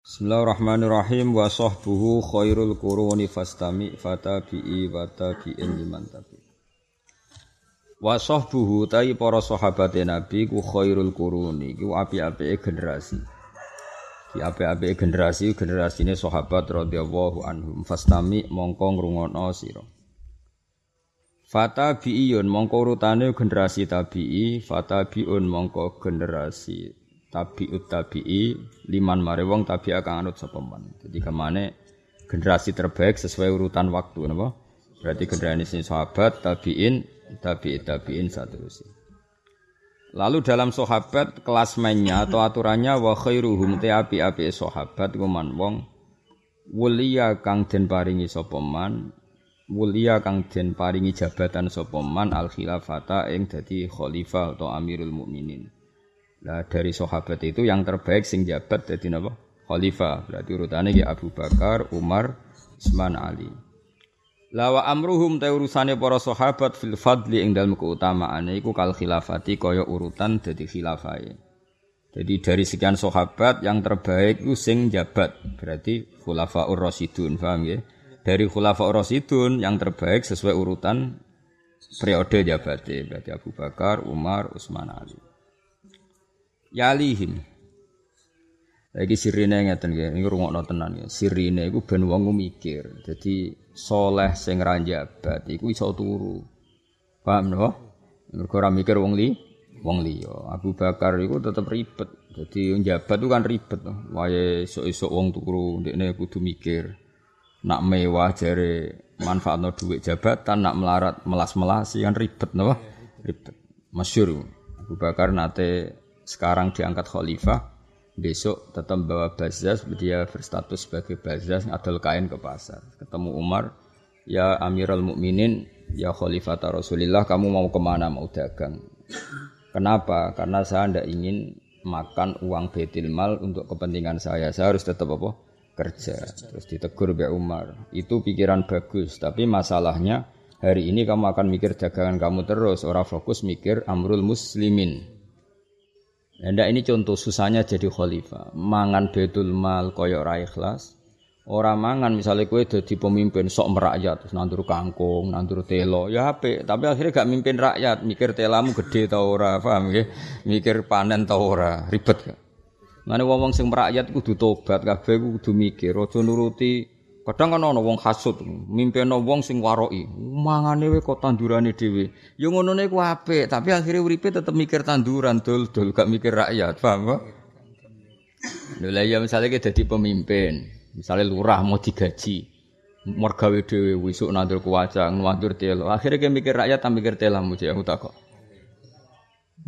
Bismillahirrahmanirrahim wa sahbuhu khairul quruni fastami fatabi'i wa tabi'in liman tabi. Wa sahbuhu tai para sahabate Nabi ku khairul quruni ku api-apike generasi. Ki api-apike generasi generasine sahabat radhiyallahu anhum fastami mongko ngrungokno sira. Fatabi'iyun mongko urutane generasi tabi'i, fatabi'un mongko generasi tabiut tabi'i liman mare wong tabi akan anut sapa man. Jadi kemane generasi terbaik sesuai urutan waktu napa? Berarti generasi sahabat, tabi'in, tabi'i tabi'in seterusnya. Lalu dalam sahabat kelas mainnya atau aturannya wa khairuhum te api-api sahabat kuman wong wulia kang den paringi sapa wulia kang den paringi jabatan sapa man al khilafata ing dadi khalifah atau amirul mukminin. Nah dari sahabat itu yang terbaik sing jabat jadi napa? Khalifah. Berarti urutannya ya Abu Bakar, Umar, Utsman, Ali. Lawa amruhum ta urusane para sahabat fil fadli ing dalem keutamaane iku kal khilafati kaya urutan dadi khilafahe. Jadi dari sekian sahabat yang terbaik itu sing jabat. Berarti khulafaur rasyidun, paham ya? Dari khulafaur rasyidun yang terbaik sesuai urutan periode jabate. Berarti Abu Bakar, Umar, Utsman, Ali yalihim. Lagi sirine ngeten nggih, niku rungokno tenan ya. Sirine iku ben wong mikir. Dadi soleh sing ra njabat iku iso turu. Paham no? Mergo ora mikir wong li, wong liya. Abu Bakar iku tetep ribet. Jadi njabat itu kan ribet. Wae esuk-esuk wong turu, ndekne kudu mikir. Nak mewah jare manfaatno duit jabatan, nak melarat melas-melas kan ribet no? Ribet. Masyur. Abu Bakar nate sekarang diangkat khalifah, besok tetap bawa bazaz, dia berstatus sebagai bazaz, adol kain ke pasar. Ketemu Umar, ya Amirul Mukminin, ya Khalifah Rasulillah, kamu mau ke mana mau dagang? Kenapa? Karena saya tidak ingin makan uang betil mal untuk kepentingan saya. Saya harus tetap apa? Kerja. Terus ditegur Mbak Umar. Itu pikiran bagus, tapi masalahnya hari ini kamu akan mikir dagangan kamu terus, orang fokus mikir amrul muslimin. Ndak ini contoh susahnya jadi khalifah. Mangan betul mal koyo ora ikhlas. Orang mangan misalnya kue jadi pemimpin sok merakyat terus nandur kangkung, nandur telo, ya apik, tapi akhirnya gak mimpin rakyat, mikir telamu gede tau ora, paham ya? Mikir panen tau ora, ribet gak? Mana wong sing merakyat kudu tobat, kabeh kudu mikir, aja nuruti Kadang kan ana wong hasud, mimpeno wong sing waroki. Mangane we kok tandurane dhewe. Ya ngonone ku apik, tapi akhirnya uripe tetep mikir tanduran dul-dul gak mikir rakyat, paham kok? Lha ya misalnya kita jadi pemimpin, misalnya lurah mau digaji, mergawe dhewe wisuk nandur kuwacang, nandur telo. Akhirnya kita mikir rakyat tak mikir telamu ya aku kok.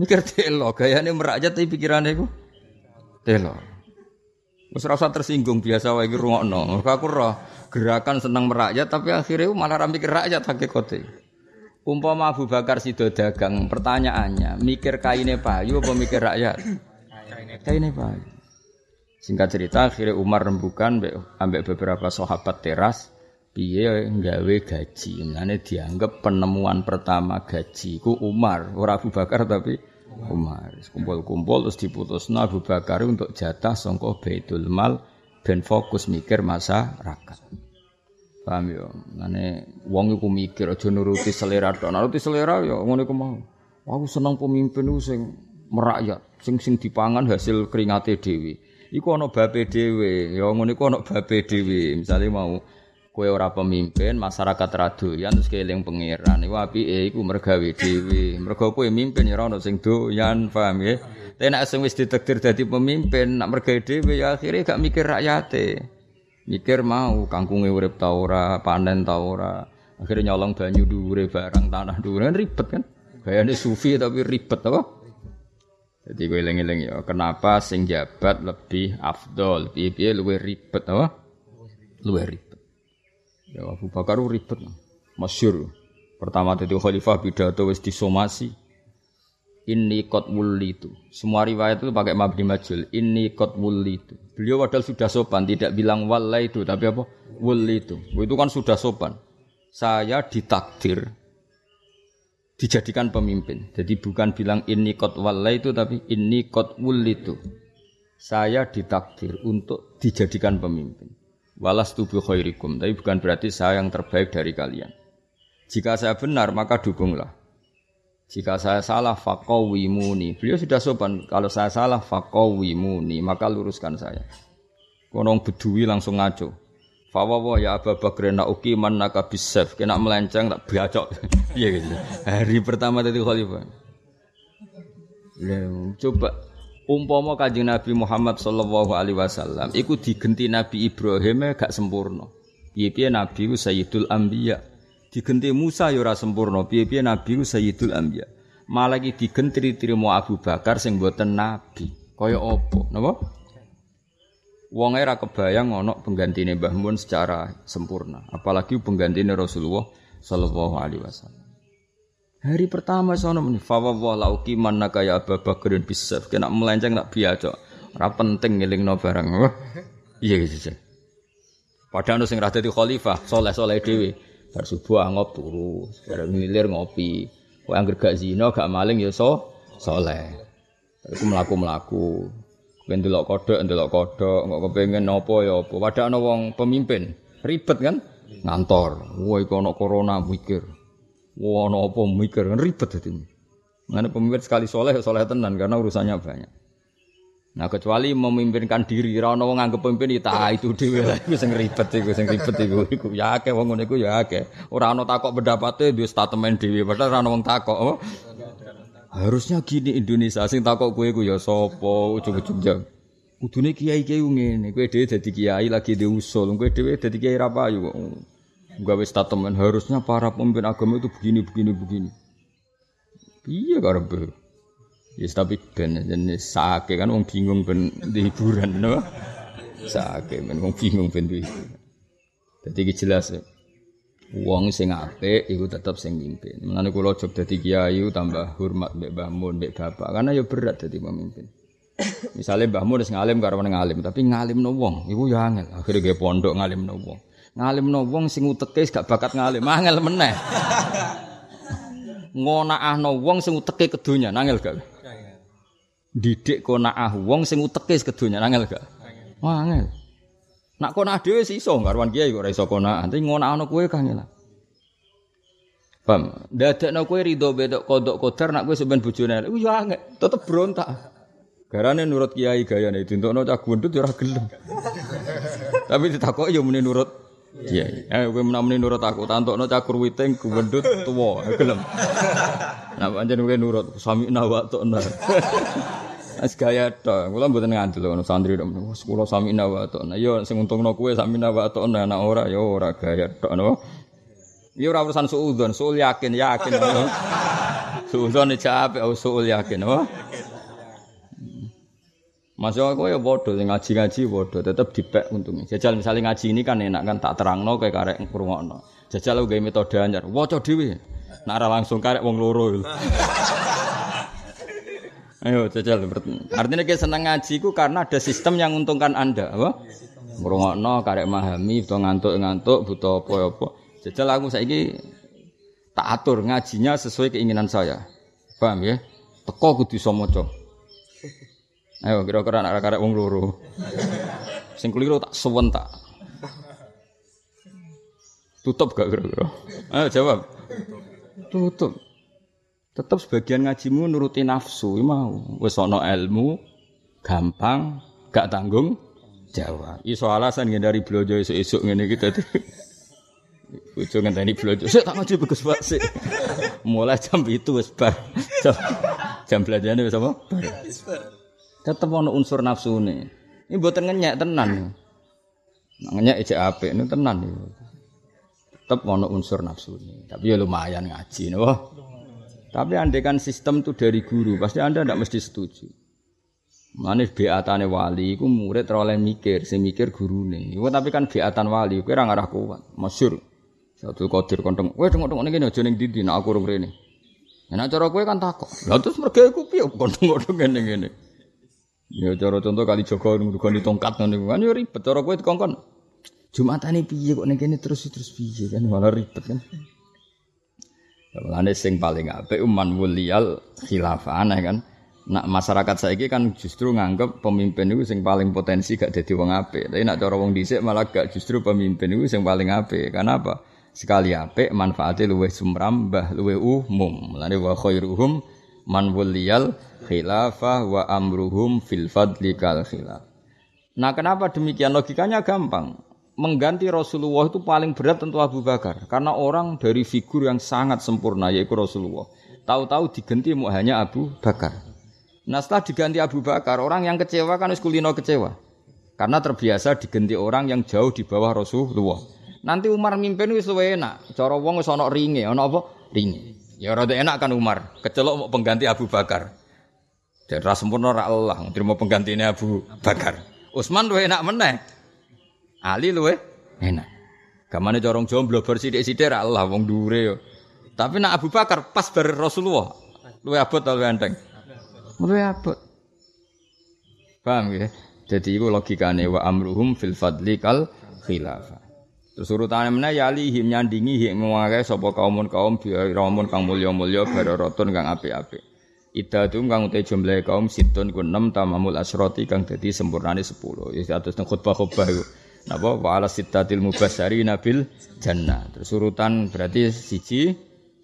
Mikir telo, gayane merakyat tapi pikirannya ku telo. Wis rasa tersinggung biasa wae iki rungokno. Aku roh gerakan seneng merakyat tapi akhirnya malah ra mikir rakyat hakikate. Umpama Abu Bakar sido dagang, pertanyaannya, mikir kaine payu apa mikir rakyat? Kaine payu. Singkat cerita akhirnya Umar rembukan ambek beberapa sahabat teras piye nggawe gaji. Mulane dianggap penemuan pertama gaji ku Umar, ora Abu Bakar tapi Umar. Kumpul-kumpul terus diputus Abu Bakar untuk jatah songko Baitul Mal ben fokus mikir masyarakat. Paham ya? Nane wong iku mikir aja nuruti selera tok. Nuruti selera ya ngono iku mau. Aku seneng pemimpin ku sing merakyat, sing sing dipangan hasil keringate dhewe. Iku ana babe dhewe, ya ngono iku ana babe dhewe. Misale mau Kue ora pemimpin, masyarakat radoyan terus keling pangeran. Iku apike iku mergawe dhewe. Mergo kowe mimpin ya ora ono sing doyan, paham ya? Tapi nek sing wis ditakdir dadi pemimpin, nak mergawe dhewe ya akhirnya gak mikir rakyate. Mikir mau kangkunge urip ta ora, panen ta ora. Akhirnya nyolong banyu dhuwure barang tanah dhuwure kan ribet kan. Gayane sufi tapi ribet apa? Jadi gue eling-eling ya, kenapa sing jabat lebih afdol, piye-piye luwih ribet apa? Luwih ribet. Ya Abu Bakar ribet. Masyur. Pertama itu khalifah pidato wis disomasi. Ini kot itu. Semua riwayat itu pakai mabdi majul. Ini kot itu. Beliau padahal sudah sopan, tidak bilang wala itu, tapi apa? Wuli itu. Itu kan sudah sopan. Saya ditakdir dijadikan pemimpin. Jadi bukan bilang ini kot wala itu, tapi ini kot itu. saya ditakdir untuk dijadikan pemimpin. Walas tubuh khairikum, tapi bukan berarti saya yang terbaik dari kalian. Jika saya benar, maka dukunglah. Jika saya salah, fakawimuni. Beliau sudah sopan. Kalau saya salah, fakawimuni. Maka luruskan saya. Konong bedui langsung ngaco. Fawawa ya Abu Bakr nak uki man naka bisef. Kena melenceng tak biacok. Iya gitu. Hari pertama tadi khalifah. Coba umpama kanjeng Nabi Muhammad sallallahu alaihi wasallam iku digenti Nabi Ibrahim gak sempurna. Piye-piye Nabi ku Sayyidul Anbiya. Digenti Musa ya ora sempurna. Piye-piye Nabi ku Sayyidul Anbiya. Malah iki digenti trimo Abu Bakar sing mboten nabi. Kaya apa? Napa? Wong era kebayang ana penggantine Mbah Mun secara sempurna, apalagi penggantine Rasulullah sallallahu alaihi wasallam. Hari pertama sono muni fa wa lauki manaka ya Abu Bakrin bisaf kena melenceng tak biasa. Ora penting ngelingno barang. Iya gitu. Padahal sing ra dadi khalifah, soleh-soleh dhewe. Bar subuh angop turu, bareng ngilir ngopi. Kok anggere gak zina, gak maling ya so soleh. Iku mlaku-mlaku, Ben delok kodhok, delok kodhok, kok kepengin apa ya apa. Padahal ana wong pemimpin, ribet kan? Ngantor. Wah iku ana corona mikir. Wah ana apa mikir, ribet dadi. Mana pemimpin sekali soleh, soleh tenan karena urusannya banyak. Nah kecuali memimpinkan diri, ora ana wong nganggep pemimpin ya tak itu dhewe lah iku sing ribet iku sing ribet iku ya akeh wong ngene iku ya akeh. Ora ana takok pendapate duwe statement dhewe padahal ora ana wong takok. Oh. Harusnya gini Indonesia sing takok kowe ku ya sapa ujug-ujug jam. Kudune kiai-kiai ngene, kowe dhewe dadi kiai lagi diusul, kowe dhewe dadi kiai ra payu. Gawe statement harusnya para pemimpin agama itu begini begini begini. Iya karepe. Ya yes, tapi ben jenis sake kan wong bingung ben di hiburan no. Sake ben wong bingung ben di hiburan. Dadi jelas ya. Wong sing apik iku tetep sing mimpin. Mulane kula jog dadi kiai tambah hormat mbek Mbah Mun, mbek bapak karena ya berat dadi pemimpin. Misalnya Mbah Mun wis ngalim karo ngalim, tapi ngalimno wong iku ya angel. Akhire ge pondok ngalimno wong. Ngalimno wong sing uteke gak bakat ngalim, angel meneh. Ngonaahno wong sing uteke kedonya, angel gak? Didik konaah wong sing uteke kedonya, angel gak? Wah, angel. Nak kona dhewe sih iso garwan kiai kok ora iso kona. Nanti ngono kowe kangelan. Paham? Dadekno kowe rido bedok kodok kodar nak kowe sampean bojone. Iku ya angek, tetep berontak. Garane nurut kiai gayane dintokno cah gundut ya ora gelem. Tapi ditakoki ya muni nurut kiai. Eh kowe menamuni nurut aku tantokno cah kurwiting gundut tuwa gelem. Nah pancen kowe nurut sami nawa tokna. As gaya to, kula mboten ngandel ngono santri tok. Kula sami nawa to. Nah yo sing untungno kuwe sami nawa to nah anak ora yo ora gaya tok no. Yo ora urusan suudzon, suul yakin yakin. Suudzon capek, oh suul yakin no. Masuk aku ya bodoh, ngaji-ngaji bodoh, tetap dipek untungnya. Jajal misalnya ngaji ini kan enak kan tak terangno kayak karek ngrungokno. Jajal lu gawe metode anyar, waca dhewe. Nak langsung karek wong loro. Ayo jajal. Artinya kayak senang ngaji ku karena ada sistem yang menguntungkan Anda, apa? Ngrungokno karek memahami, butuh ngantuk-ngantuk, butuh apa-apa. Jajal aku saiki tak atur ngajinya sesuai keinginan saya. Paham ya? Teko kudu iso. Ayo kira-kira anak karek wong loro. Sing keliru tak suwen tak. Tutup gak kira-kira? Ayo jawab. Tutup. Tetap sebagian ngajimu nuruti nafsu, mau. Wis ana ilmu, gampang, gak tanggung jawab. Iso alasan dari blojo esuk-esuk ngene iki dadi. Bojo ngenteni blojo. Sik tak ngaji bagus Pak sik. Mulai jam itu wis bar. Jam, jam belanjane wis apa? Bar. Tetep ana unsur nafsune. Ini mboten ngenyek tenan. Ngenyek ijek apik ini tenan. Tetep ana unsur nafsune. Tapi ya lumayan ngaji, no. Tapi andekan sistem itu dari guru, pasti Anda tidak mesti setuju. Manis beatane wali, iku murid oleh mikir, si mikir guru nih. Tapi kan beatan wali, iku ora ngarah kuat, masyur. Satu kodir kontong, wah tengok tengok ini aja neng didi, nak aku rong ini. Nah cara kue kan takut, lalu terus mereka iku piye kontong kontong ini ini. Ya cara contoh kali Joko ngurugani tongkat nih, kan ya ribet. Cara kue dikongkon, Jumatan ini piye kok neng ini terus terus piye kan malah ribet kan. Mulane sing paling apik uman wuliyal khilafah kan. Nak masyarakat saiki kan justru nganggep pemimpin itu sing paling potensi gak jadi wong apik. Tapi nak cara wong dhisik malah gak justru pemimpin itu sing paling apik. Karena apa? Sekali apik manfaatnya luwih sumrambah, luwih umum. Mulane wa khairuhum man wuliyal khilafah wa amruhum fil fadli kal khilaf. Nah, kenapa demikian? Logikanya gampang. Mengganti Rasulullah itu paling berat tentu Abu Bakar karena orang dari figur yang sangat sempurna yaitu Rasulullah. Tahu-tahu diganti hanya Abu Bakar. Nah setelah diganti Abu Bakar, orang yang kecewa kan kulino kecewa. Karena terbiasa diganti orang yang jauh di bawah Rasulullah. Nanti Umar mimpin luwih enak. Cara wong wis ana ringe, ana apa? Ringe. Ya rada enak kan Umar. Kecelok mau pengganti Abu Bakar. Dan ra sempurna ra Allah, terima penggantinya Abu Bakar. Utsman luwih enak meneh. Ali luwih enak. Gamane corong jomblo bersithik-sithik ra Allah wong dhuwure yo. Tapi nak Abu Bakar pas bar Rasulullah. Luwih abot luwih enteng. Luwih abot. Paham ya? Jadi itu logikane wa amruhum fil fadli kal khilafah. Terus urutane meneh ya lihim nyandingi hik ngwae sapa kaum kaum biramun kang mulya-mulya bararatun kang apik-apik. Idatum kang ute jumlah kaum situn ku 6 tamamul asyrati kang dadi sempurnane 10. Ya atus nang khutbah-khutbah iku. Napa wa ala sittatil mubasyari nabil jannah. Terus urutan berarti siji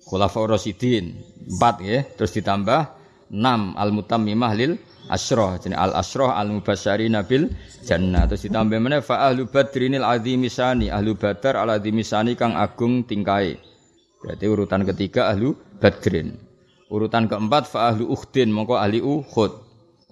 khulafaur rasyidin, 4 ya. Terus ditambah 6 al mutammimah lil asroh jadi al asroh al mubasyari nabil jannah. Terus ditambah mana? Fa ahlu badrinil azimisani ahlu badar al azimisani kang agung tingkai. Berarti urutan ketiga ahlu badrin. Urutan keempat fa ahlu ukhdin. Mongko ahli uhud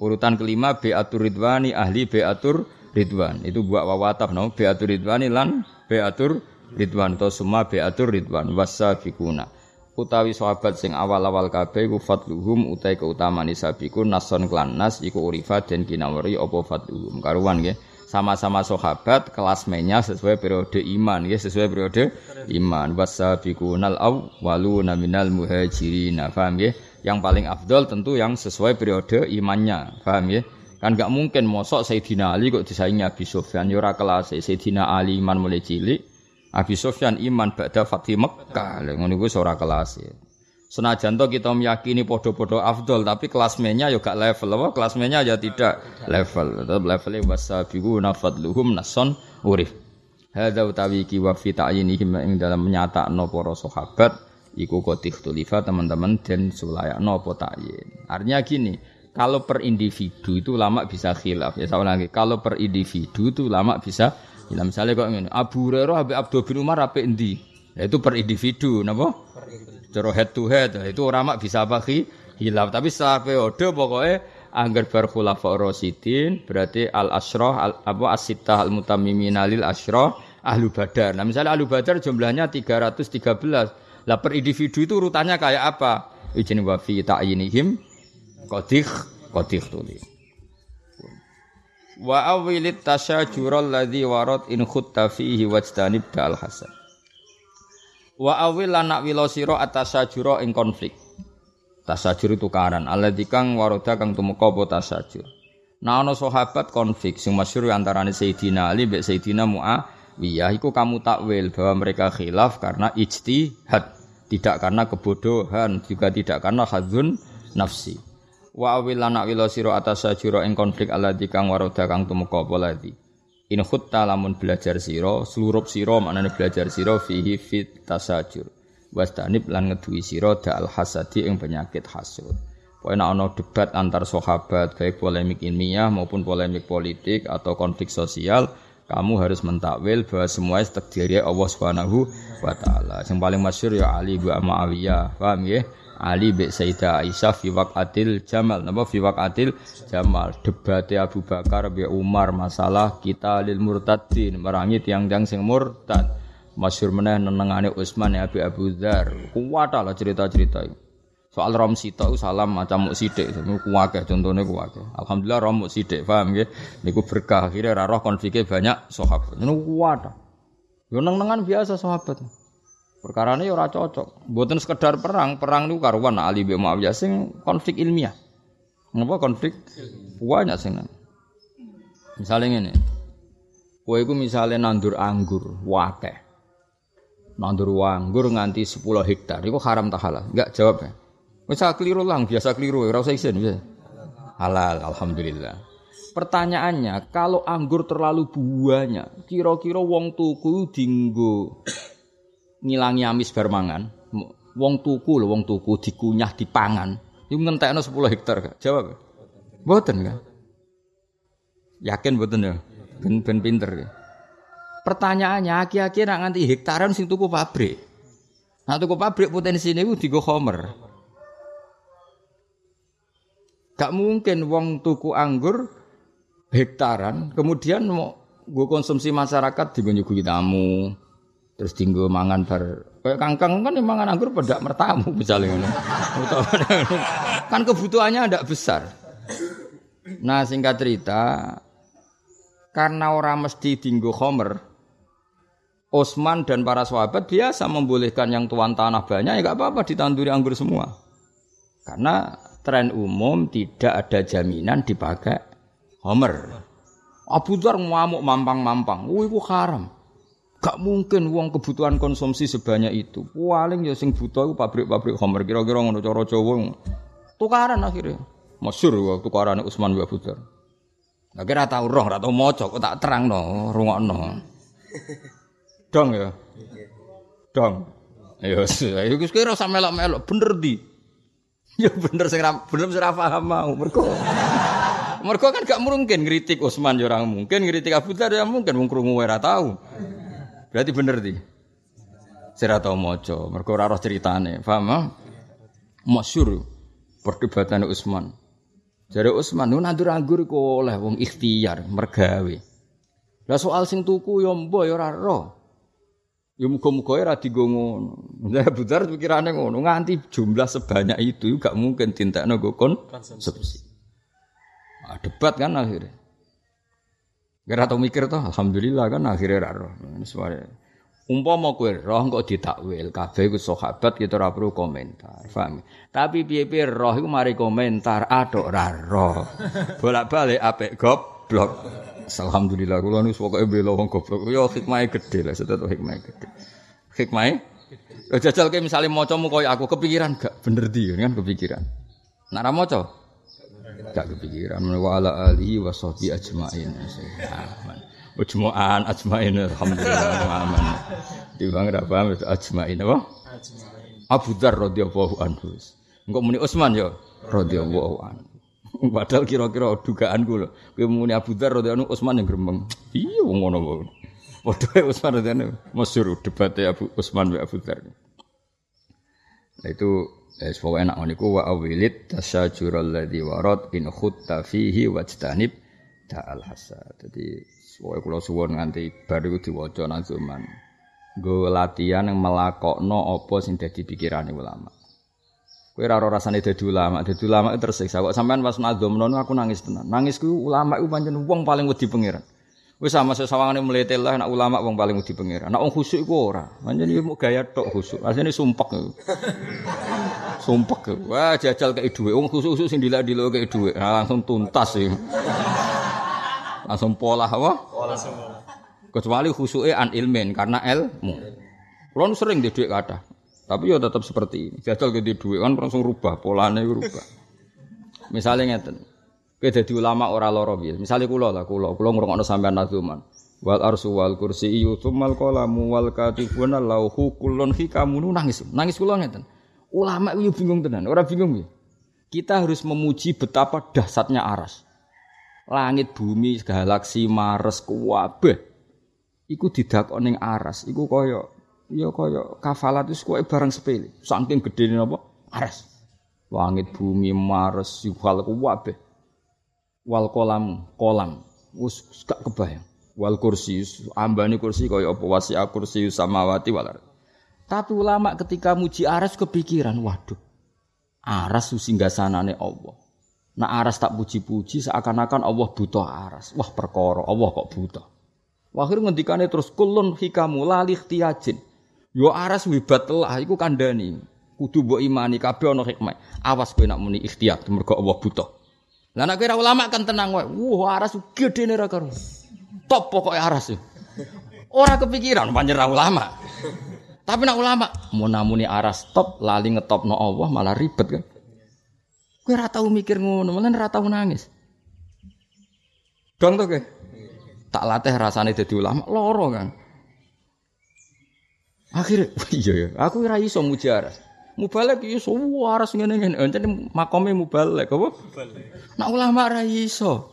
urutan kelima beatur ridwani. Ahli beatur ridwan. Itu buat wawataf no? Beatur ridwani lan beatur ridwan. Atau semua beatur ridwan. Wasabiquna utawi sahabat sing awal-awal kabeh iku fadluhum utai keutamaan isabiku nason klan nas iku urifa dan kinawari apa fadluhum. Karuan nggih. Sama-sama sahabat kelas menya sesuai periode iman ya sesuai periode iman. Wasabiqunal awwaluna minal muhajirin paham ya yang paling afdol tentu yang sesuai periode imannya paham ya kan gak mungkin mosok Sayyidina Ali kok disaingi Abi Sufyan. Ya ora kelas Sayyidina Ali iman mulai cilik Abi Sufyan iman ba'da Fatih Mekah. Lha ngono iku ora kelas ya. Senajan to kita meyakini podo-podo afdol tapi kelas mainnya ya gak level apa kelas mainnya ya tidak level. Tetap levelnya wasabiquna fadluhum nason urif. Hadza utawi ki wa fi ta'yinihim ing dalam menyatakno para sahabat iku kok ikhtilafa teman-teman dan sulayakno apa ta'yin. Artinya gini, kalau per individu itu lama bisa khilaf ya sama lagi. Kalau per individu itu lama bisa Ya misalnya kok ngene, Abu Hurairah ambek Abdul bin Umar apa endi? Ya, itu per individu, napa? Cara head to head, itu orang mak bisa apa hilaf. Tapi setelah periode pokoknya anggar bar khulafa rasidin berarti al asroh al apa asitah al mutammimin lil asroh ahlu badar. Nah misalnya ahlu badar jumlahnya 313. Lah per individu itu urutannya kayak apa? Ijin wa fi ta'yinihim qadikh qadikh tulis wa awilit tasyajur alladzi warad in khutta fihi wajtanib dal hasan wa awil lanak wilo sira atasyajura ing konflik. Tasajur itu karan. Alladzi kang waroda kang tumeka apa tasajur nah ana sahabat konflik sing masyhur antarané Sayyidina Ali mbek Sayyidina Muawiyah iku kamu takwil bahwa mereka khilaf karena ijtihad tidak karena kebodohan juga tidak karena hadzun nafsi wa awil lana wila sira atas sajura ing konflik alladzi kang waroda kang tumeka apa ladzi in khutta lamun belajar sira seluruh sira maknane belajar sira fihi fit tasajur wastanib lan ngeduwi sira al hasadi ing penyakit hasud Pokoknya ana debat antar sahabat baik polemik ilmiah maupun polemik politik atau konflik sosial kamu harus mentakwil bahwa semua takdirnya Allah Subhanahu wa taala. Yang paling masyhur ya Ali bin Muawiyah. Paham ya? Ali mbek Sayyidah Aisyah fi waqatil Jamal. Napa fi waqatil Jamal? Debate Abu Bakar mbek Umar masalah kita lil murtadin. Merangi tiang-tiang sing murtad. Masyhur meneh nenengane Utsman ya Abi Abu Dzar. Kuwat lah cerita-cerita itu. Soal rom sita salam macam muk sithik kuwakeh contone kuwakeh alhamdulillah rom muk sithik paham nggih niku berkah. Akhirnya ra roh konfliknya banyak sahabat. Niku kuwat yo neng-nengan biasa sahabat Perkara ini ora cocok. Buatan sekedar perang, perang itu karuan Ali bin Muawiyah sing konflik ilmiah. Ngapa konflik? Banyak sing. Misalnya ini, kue itu misalnya nandur anggur, wakeh. Nandur anggur nganti 10 hektar, itu haram tak halal? Enggak jawab ya. Bisa keliru lah, biasa keliru, ora usah isin. Halal, alhamdulillah. Pertanyaannya, kalau anggur terlalu buahnya, kira-kira wong tuku dinggo ngilangi amis bermangan, wong tuku lho, wong tuku dikunyah dipangan, iku ngentekno 10 hektar gak? Jawab. Mboten kan? Yakin mboten ya? Ben ben pinter ya. Pertanyaannya, aki-aki nak nganti hektaran sing tuku pabrik. Nah tuku pabrik potensi ini digo homer. Gak mungkin wong tuku anggur hektaran, kemudian mau gue konsumsi masyarakat di nyuguhi tamu, terus tinggal mangan bar kayak kangkang kan mangan anggur pada mertamu misalnya kan kebutuhannya tidak besar. Nah singkat cerita, karena orang mesti tinggal homer, Osman dan para sahabat biasa membolehkan yang tuan tanah banyak ya gak apa-apa ditanduri anggur semua. Karena tren umum tidak ada jaminan dipakai homer. Abu Dhar ngamuk mampang-mampang. Wih, itu haram. Gak mungkin uang kebutuhan konsumsi sebanyak itu. Paling ya sing butuh itu pabrik-pabrik Homer. Kira-kira ngono cara Jawa. Tukaran akhirnya. Masyur wa tukaran Utsman wa Abu Dhar. Gak kira tau roh, ora tau maca, kok tak terangno, rungokno. Dong ya. Dong. Ya wis, ayo kira usah melok-melok, bener di. Ya bener sing bener sing paham mau. Mergo Mergo kan gak mungkin ngritik Utsman ya orang mungkin, ngritik Abu Dhar ya mungkin wong krungu ora tahu. Berarti bener di. Sira tau maca, mergo ora roh ceritane. Paham? Perdebatan Utsman. Jare Utsman nu nandur anggur iku oleh wong ikhtiar mergawe. Lah soal sing tuku ya mbok ya ora roh. Ya muga-muga ora digo ngono. Lah Budar pikirane ngono, nganti jumlah sebanyak itu gak mungkin tintakno go kon konsumsi. Nah, debat kan akhirnya. Gara tau mikir toh, alhamdulillah kan akhirnya raro. Suara. Umpama kowe roh kok ditakwil, kabeh iku sahabat kita ora perlu komentar, paham? Tapi piye-piye roh iku mari komentar, aduk ora roh. Bolak-balik apik goblok. Alhamdulillah kula niku pokoke bela wong goblok. Yo hikmahe gedhe lah, setet hikmahe gedhe. Hikmahe jajal kayak misalnya maca mu koyo aku kepikiran gak bener di kan kepikiran. Nak ra maca gak kepikiran. Wa ala alihi wa sahbi ajmain. Aman. Ujmu'an ajmain alhamdulillah aman. Di bang ra paham itu ajmain. Apa Abu Dzar radhiyallahu anhu. Engko muni Utsman ya? Radhiyallahu anhu. Padahal kira-kira dugaanku lho. Kowe muni Abu Dzar radhiyallahu anhu Utsman yang gremeng iya ngono wae. Padha Utsman radhiyallahu masyhur debatnya Abu Utsman wa Abu Dzar itu Eh pokoknya enak niku wa awilit tasyajurul ladzi warad in khutta fihi wajtanib ta'al. Jadi pokoke kula suwun nganti bar iku diwaca nang zaman. Nggo latihan yang melakokno apa sing dadi pikirane ulama. Kowe ora ora rasane dadi ulama, dadi ulama tersiksa. Kok sampean pas nadzomno aku nangis tenan. Nangis ku ulama iku pancen wong paling wedi pangeran. Wis sama sesawangane mlete lah nak ulama wong paling wedi pangeran. Nak wong khusuk iku ora. Pancen iki gaya tok khusuk. Asline sumpek. Sumpek. Wah jajal kayak dhuwit. Wong khusuk-khusuk sing dilak-dilok kayak dhuwit. Nah, langsung tuntas sih. Langsung pola apa? Pola semua. Kecuali khusuke an ilmen karena ilmu. Kulo sering di dhuwit kathah. Tapi ya tetap seperti ini. Jajal ke dhuwit kan langsung rubah polanya rubah. Misalnya ngeten. Kowe dadi ulama ora lara piye. Misale kula lah kula, kula ngrungokno sampean nazuman. Wal arsu wal kursi yu tsummal qalamu wal katibuna lauhu kullun hikamun nangis. Nangis kula ngeten. Ulama itu bingung tenan, ora bingung ya. Kita harus memuji betapa dahsyatnya aras. Langit, bumi, galaksi, Mars, kuwabeh. Iku didakok ning aras. Iku kaya ya kaya kafalat itu koyo barang sepele. Saking gedene apa? Aras. Langit, bumi, Mars, yuhal kuwabeh wal kolam kolam. Wis gak kebayang wal kursi ambane kursi kaya apa? Wasi kursi samawati wal tapi ulama ketika muji aras kepikiran waduh aras singgasanane Allah. Nah aras tak puji-puji seakan-akan Allah butuh aras. Wah perkara Allah kok butuh Wahir ngendikane terus kulun hikamu lali ikhtiyajin yo aras wibat telah iku kandhani. Kudu mbok imani kabeh ana hikmah. Awas kowe nak muni ikhtiyat mergo Allah butuh lah nek kira ulama kan tenang wae. Wah, aras gedene ra karo. Top pokoke aras. Ora kepikiran panjer ulama. Tapi nak ulama mau namuni aras top lali ngetopno Allah malah ribet kan. Kowe ora tau mikir ngono, malah ora tau nangis. Dong to kowe. Tak latih rasane dadi ulama loro kan. Akhirnya, iya ya, aku ora iso muji aras. Mubalek iso waras ngene-ngene. Encen makome mubalek apa? Mubalek. Nak ulama ora iso.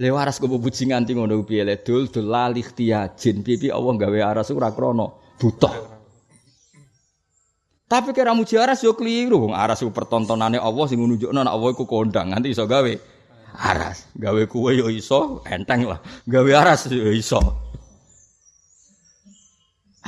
Le waras kok puji nganti ngono piye le dul dul lali ihtiyajin. Piye Allah gawe aras ora krana butuh. Tapi kira muji aras yo keliru. Wong aras ku pertontonane Allah sing nunjukno nek Allah iku kondang nganti iso gawe aras. Gawe kuwe yo iso, enteng lah. Gawe aras yo iso.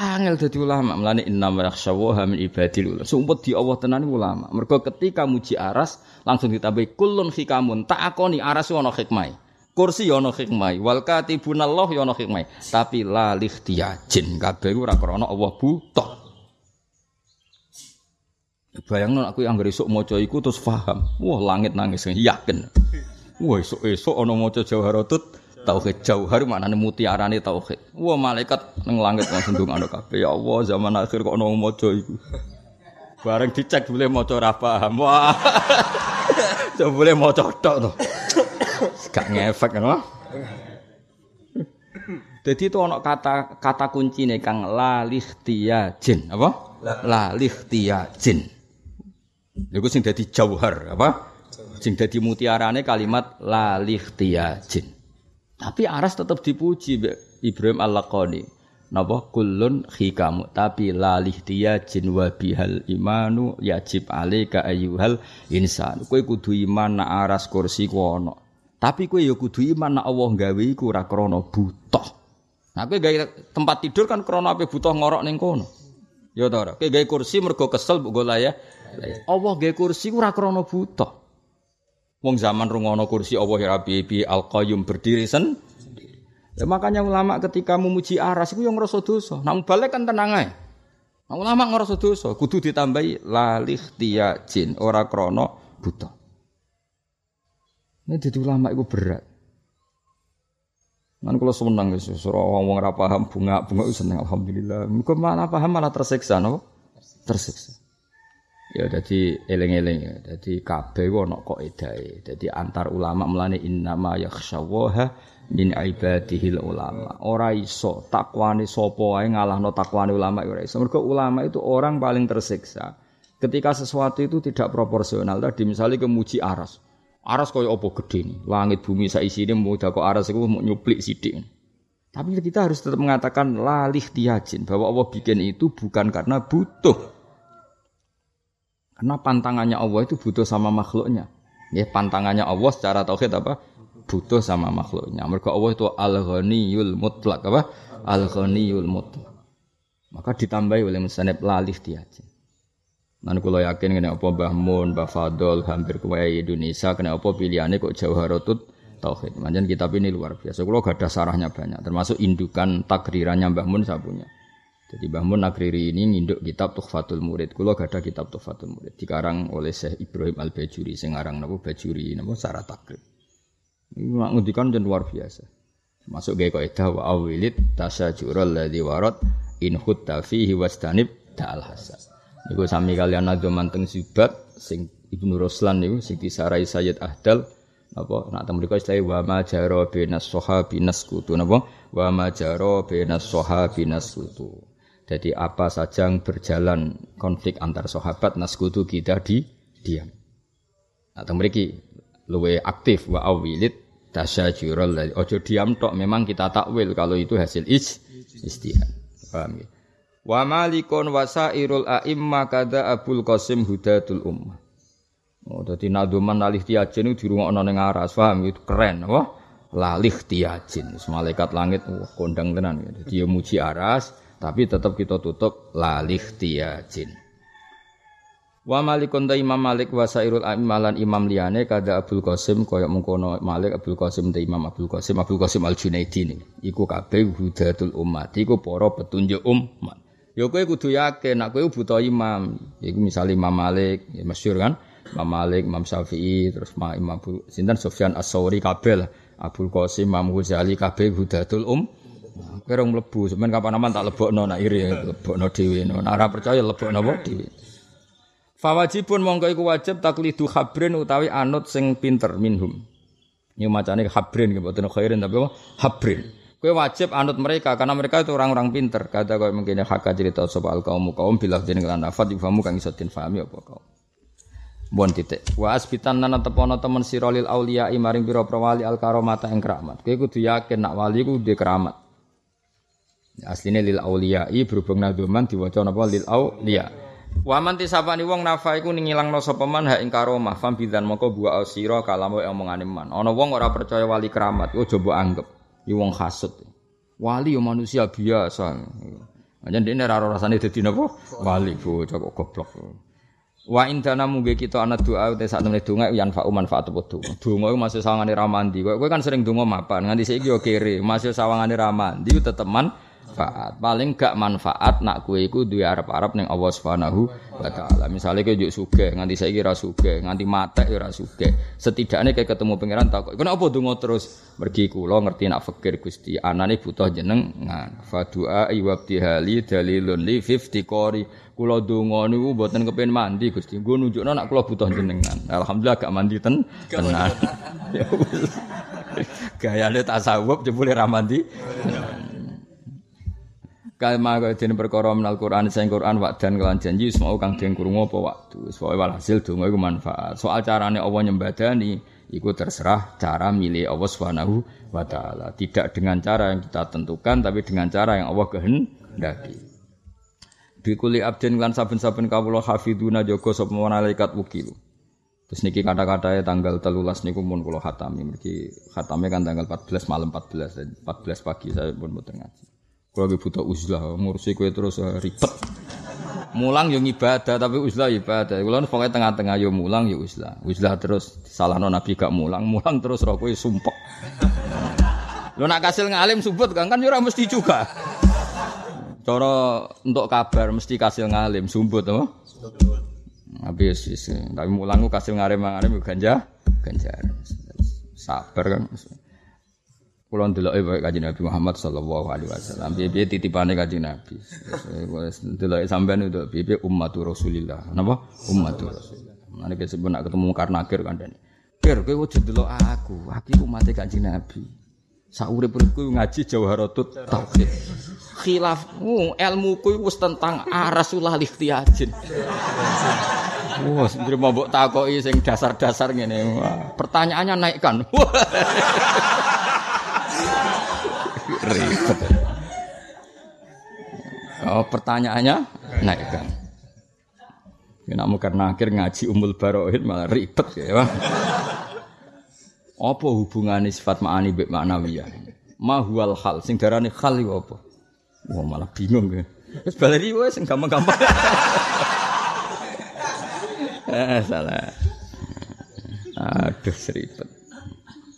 Angel dadi ulama, mlane inna yakhshawaha min ibadil ulama. Sumpet di Allah tenan ulama. Mergo ketika muji aras langsung ditambahi kulun hikamun. Tak akoni aras ono hikmah kursi ana hikmah wal katibunallah ana hikmah tapi la likhtiyajin kabeh ora krana Allah buta bayangno aku yang esuk maca iku terus paham wah langit nangis yakin wah esuk-esuk ana maca jawharatut tauhid jauhar maknane mutiarane tauhid wah malaikat ning langit langsung kabeh ya Allah zaman akhir kok ana maca iku bareng dicek boleh maca ora paham wah boleh maca tok to Gak ngefek kan? Jadi itu ono kata kata kunci nih kang jin apa? jin. Iku sing dadi jauhar apa? Sing dadi mutiarane kalimat jin. Tapi aras tetap dipuji Ibrahim Al-Laqani. Napa kullun hikamu tapi lalih jin wa bihal imanu yajib alaika ayyuhal insan. Kowe kudu iman nak aras kursi ku. Tapi kue ya kudu iman nak Allah gawe iku ora krana butuh. Nah kowe gawe tempat tidur kan krana ape butuh ngorok ning kono. Ya ta ora. Kowe gawe kursi mergo kesel mbok ya. Allah gawe kursi ora krana butuh. Wong zaman rungono kursi Allah ya Rabbi Al Qayyum berdiri sen. Ya, makanya ulama ketika memuji aras itu yang ngerasa dosa. Nah balik kan tenang aja. Nah, ulama ngerasa dosa, kudu ditambahi lalih jin ora krono butuh. Ini jadi ulama itu berat. Kan kalau seneng guys, surah orang orang paham bunga bunga itu seneng alhamdulillah. Muka malah paham malah tersiksa, no? Tersiksa. Ya jadi eleng-eleng ya. Jadi kabeh ono kok edai. Jadi antar ulama melane innama yakhsyawaha min ibadihil ulama. Ora iso takwane sapa wae ngalahno takwane ulama ora iso. Mergo ulama itu orang paling tersiksa. Ketika sesuatu itu tidak proporsional. Tadi misalnya kemuji aras. Aras kaya apa gede nih. Langit bumi saisine mudah kok aras iku mau nyuplik sidik. Tapi kita harus tetap mengatakan lalih tiajin bahwa Allah bikin itu bukan karena butuh. Karena pantangannya Allah itu butuh sama makhluknya. Ya, pantangannya Allah secara tauhid apa? Butuh sama makhluknya. Mereka Allah itu al-ghaniyul mutlak apa? Al-ghaniyul mutlak. Maka ditambahi oleh musanib lalih tiajin. Nan kula yakin kena apa Mbah Mun, Mbah Fadol, hampir kuwe Indonesia kena apa pilihane kok Jauharatut Tauhid. Manjen kitab ini luar biasa. Kula gak ada sarahnya banyak, termasuk indukan takrirannya Mbah Mun saya. Jadi Mbah Mun nakriri ini nginduk kitab Tuhfatul Murid. Kula gak ada kitab Tuhfatul Murid dikarang oleh Syekh Ibrahim Al-Bajuri sing aran napa Bajuri napa Sarah Takrib. Ini ngendikan jen luar biasa. Masuk gaya kaidah wa awilid tasajurul ladzi warad in khutta fihi wastanib da'al hasan. Iku sami kalian nado manteng sibat sing Ibnu Ruslan niku sing disarai Sayyid Ahdal apa nak temu istilah wa ma jaro binas sahabi naskutu napa wa ma jaro binas naskutu. Jadi apa saja yang berjalan konflik antar sahabat naskutu kita di diam. Nah, mriki luwe aktif wa awilid tasyajurul ojo diam tok memang kita takwil kalau itu hasil is istihad. Paham ya? Wa malikun wasairul a'imma kada Abul Qasim Hudatul Ummah. Oh, dadi naduman lalih tiajin itu dirungokno ning aras, paham itu keren, wah. Lalih tiajin, malaikat langit wah kondang tenan. Dadi ya muji aras, tapi tetap kita tutup lalih tiajin. Wa malikun ta Imam Malik wasairul a'immalan imam liyane kada Abdul Qasim kaya mengkono Malik Abdul Qasim ta Imam Abdul Qasim Abdul Qasim Al Junaidi nih. Iku kabeh hudatul umat, iku para petunjuk umat. Ya kowe kudu yakin nek kowe buta imam. Iku misale Imam Malik, ya masyhur kan? Imam Malik, Imam Syafi'i, terus Ma Imam Abu Sinten Sufyan As-Sauri kabeh lah. Abdul Qasim, Imam Ghazali kabeh hudatul um. Kowe rong mlebu, sampeyan kapan aman tak lebokno nak iri lebokno dhewe. Nek ora percaya lebokno apa dhewe. Fawajibun mongko iku wajib taklidu khabrin utawi anut sing pinter minhum. Ini macane habrin mboten khairin tapi apa? Habrin. Kowe wajib anut mereka karena mereka itu orang-orang pinter. Kata kowe mungkin hak cerita sapa al kaum kaum bilah jeneng lan afat ifamu kang iso fahami apa kaum. Bon titik. Wa asbitan nana tepono temen sirolil aulia maring pira wali al karomata ing keramat. Kowe kudu yakin nak wali ku duwe keramat. Asline lil aulia berhubung nadzuman diwaca napa lil aulia. Waman tisapani wong nafa iku ning ngilangno sapa man ha ing karomah fam bidan moko buah asira kalamu omongane man. Ana wong ora percaya wali keramat, yo coba anggap iki wong hasud. Wali yo manusia biasa. Anjen dene ora rasane dadi napa? Wali bocah kok goblok. Wa indana mugi kita ana doa te sak temene donga yan fa manfaat apa donga. Donga iku masih sawangane ramandi. Kowe kan sering donga mapan, nganti saiki yo kere, masih sawangane ramandi teteman manfaat. Paling gak manfaat nak kue iku duwe arep-arep ning Allah Subhanahu wa taala. Misale kowe njuk sugih, nganti saiki ra sugih, nganti matek ya ora sugih. Setidaknya kayak ketemu pangeran takok, "Kenapa donga terus?" Mergi kula ngerti nak fakir Gusti, anane butuh jenengan. Fa du'a iwabtihali dalilun li fifti qori. Kula donga niku mboten kepen mandi Gusti. Nggo nunjukno nak kula butuh jenengan. Alhamdulillah gak mandi ten tenan. Gayane tasawuf jebule ra mandi. Kalma kaya dene perkara menal Quran sing Quran dan kelan janji semua kang den krungu apa waktu. Soale walhasil donga iku manfaat. Soal carane Allah nyembadani iku terserah cara milih Allah Subhanahu wa taala. Tidak dengan cara yang kita tentukan tapi dengan cara yang Allah kehendaki. Bikuli abdin lan saben-saben kawula hafiduna jaga sapa malaikat wukil. Terus niki kata-katanya tanggal telulas niku mun kula khatami. Mergi khatame kan tanggal 14 malam 14 14 pagi saya pun mboten ngaji. Kalau lagi butuh uzlah, ngurusi kue terus uh, ribet. Mulang yang ibadah tapi uzlah ibadah. Kalau pokoknya tengah-tengah yo mulang yo uzlah. Uzlah terus salah non nabi gak mulang, mulang terus roh kue sumpek. Lo nak kasil ngalim subut kan kan yo mesti juga. Cara untuk kabar mesti kasil ngalim sumbut apa? Habis tapi mulang kasil ngalim ngalim ganja ganja. Sabar kan. Kulo ndeloke wae Kanjeng Nabi Muhammad sallallahu alaihi wasallam. Piye-piye titipane Kanjeng Nabi. Wis ndeloke sampean itu piye ummatur Rasulillah. Napa? Ummatur Rasulillah. Mane kesebut nak ketemu Karnakir kandhane. Kir kowe wujud delok aku. Aku iku mate Kanjeng Nabi. Saurip-uripku ngaji Jawharatut Tauhid. Khilaf uh, ilmuku wis tentang arasullah lihtiyajin. Wah, sendiri mau mbok takoki sing dasar-dasar ngene. Pertanyaannya naikkan. ribet. Oh, pertanyaannya naikkan. Ya mau karena akhir ngaji umul barohid malah ribet ya. Apa hubungannya sifat ma'ani bek ma'nawiyah? Ma huwal hal, sing darani hal itu apa? Wah malah bingung ya. Terus baleri sing gampang-gampang. eh salah. Aduh seribet.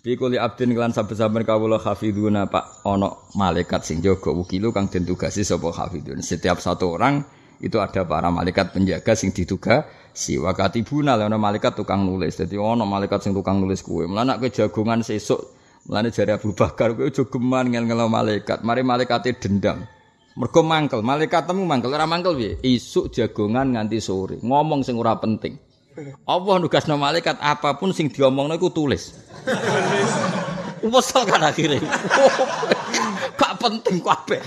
Bi kuli abdin kelan saben-saben kawula hafiduna Pak ono malaikat sing jaga wukilu kang den tugasi sapa hafidun. Setiap satu orang itu ada para malaikat penjaga sing dituga si wakati buna ana malaikat tukang nulis. Dadi ono malaikat sing tukang nulis kuwe. Mulane nek jagongan sesuk Mulane jari Abu Bakar kowe aja geman ngel-ngelo malaikat. Mari malaikate dendam. Mergo mangkel, malaikat temu mangkel ora mangkel piye? Isuk jagongan nganti sore. Ngomong sing ora penting. Allah nugasno malaikat apa pun sing diomongno iku tulis. Wesel kan akhirnya. Gak penting kabeh.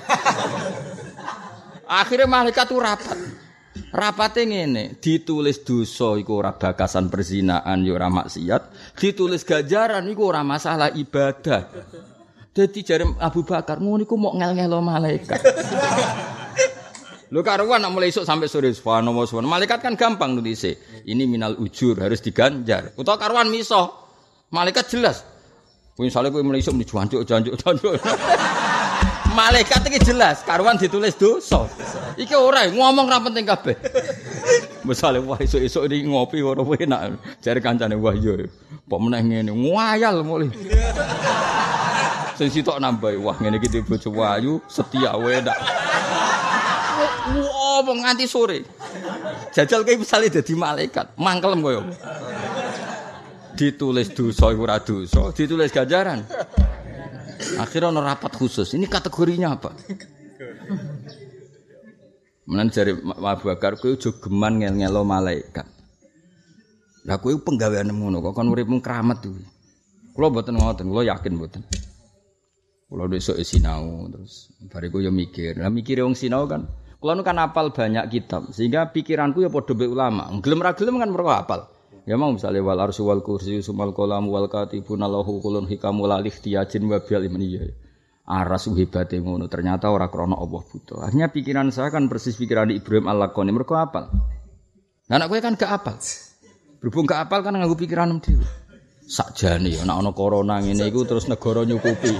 Akhirnya malaikat tuh rapat. Rapate ngene, ditulis dosa iku ora bakasan perzinaan ya ora maksiat, ditulis ganjaran iku ora masalah ibadah. Dadi jare Abu Bakar ngono iku mau ngel-ngelo malaikat. Lu karuan nak mulai esuk sampai sore subhanallah subhanallah. Malaikat kan gampang nulis. Ini minal ujur harus diganjar. Utawa karuan miso. Malaikat jelas. Misalnya kowe mulai esuk jancuk jancuk jancuk. Malaikat iki jelas karuan ditulis dosa. Iki ora ngomong ra penting kabeh. Misale wah esuk-esuk iki ngopi ora enak. Jare kancane wah iya. Kok meneh ngene ngayal mulai. Sing sitok nambah wah ngene iki bojo setia wae mau nganti sore. Jajal kayak misalnya jadi malaikat, mangkelem koyo. Ditulis dosa iku ora dosa, ditulis ganjaran. Akhirnya ono rapat khusus. Ini kategorinya apa? Menan jari Abu Bakar kowe aja geman ngel-ngelo malaikat. Lah kowe penggawean ngono kok kon uripmu keramat kuwi. Kula mboten ngoten, kula yakin mboten. Kula besok sinau terus bariku yo mikir. Lah mikir wong sinau kan Kula kan apal banyak kitab sehingga pikiranku ya padha be ulama. Gelem ra gelem kan mergo apal. Ya mau misalnya wal arsy wal kursi sumal kolam wal katibun lahu kulun hikamu lalih tiyajin wa bil imniyah aras hebate ngono ternyata ora krana Allah butuh akhirnya pikiran saya kan persis pikiran Ibrahim al-Lakoni mergo apal. Nah anak gue kan gak apal. Berhubung gak apal kan nganggo pikiran dhewe. Sakjane ya nek ana corona ngene iku terus negara nyukupi.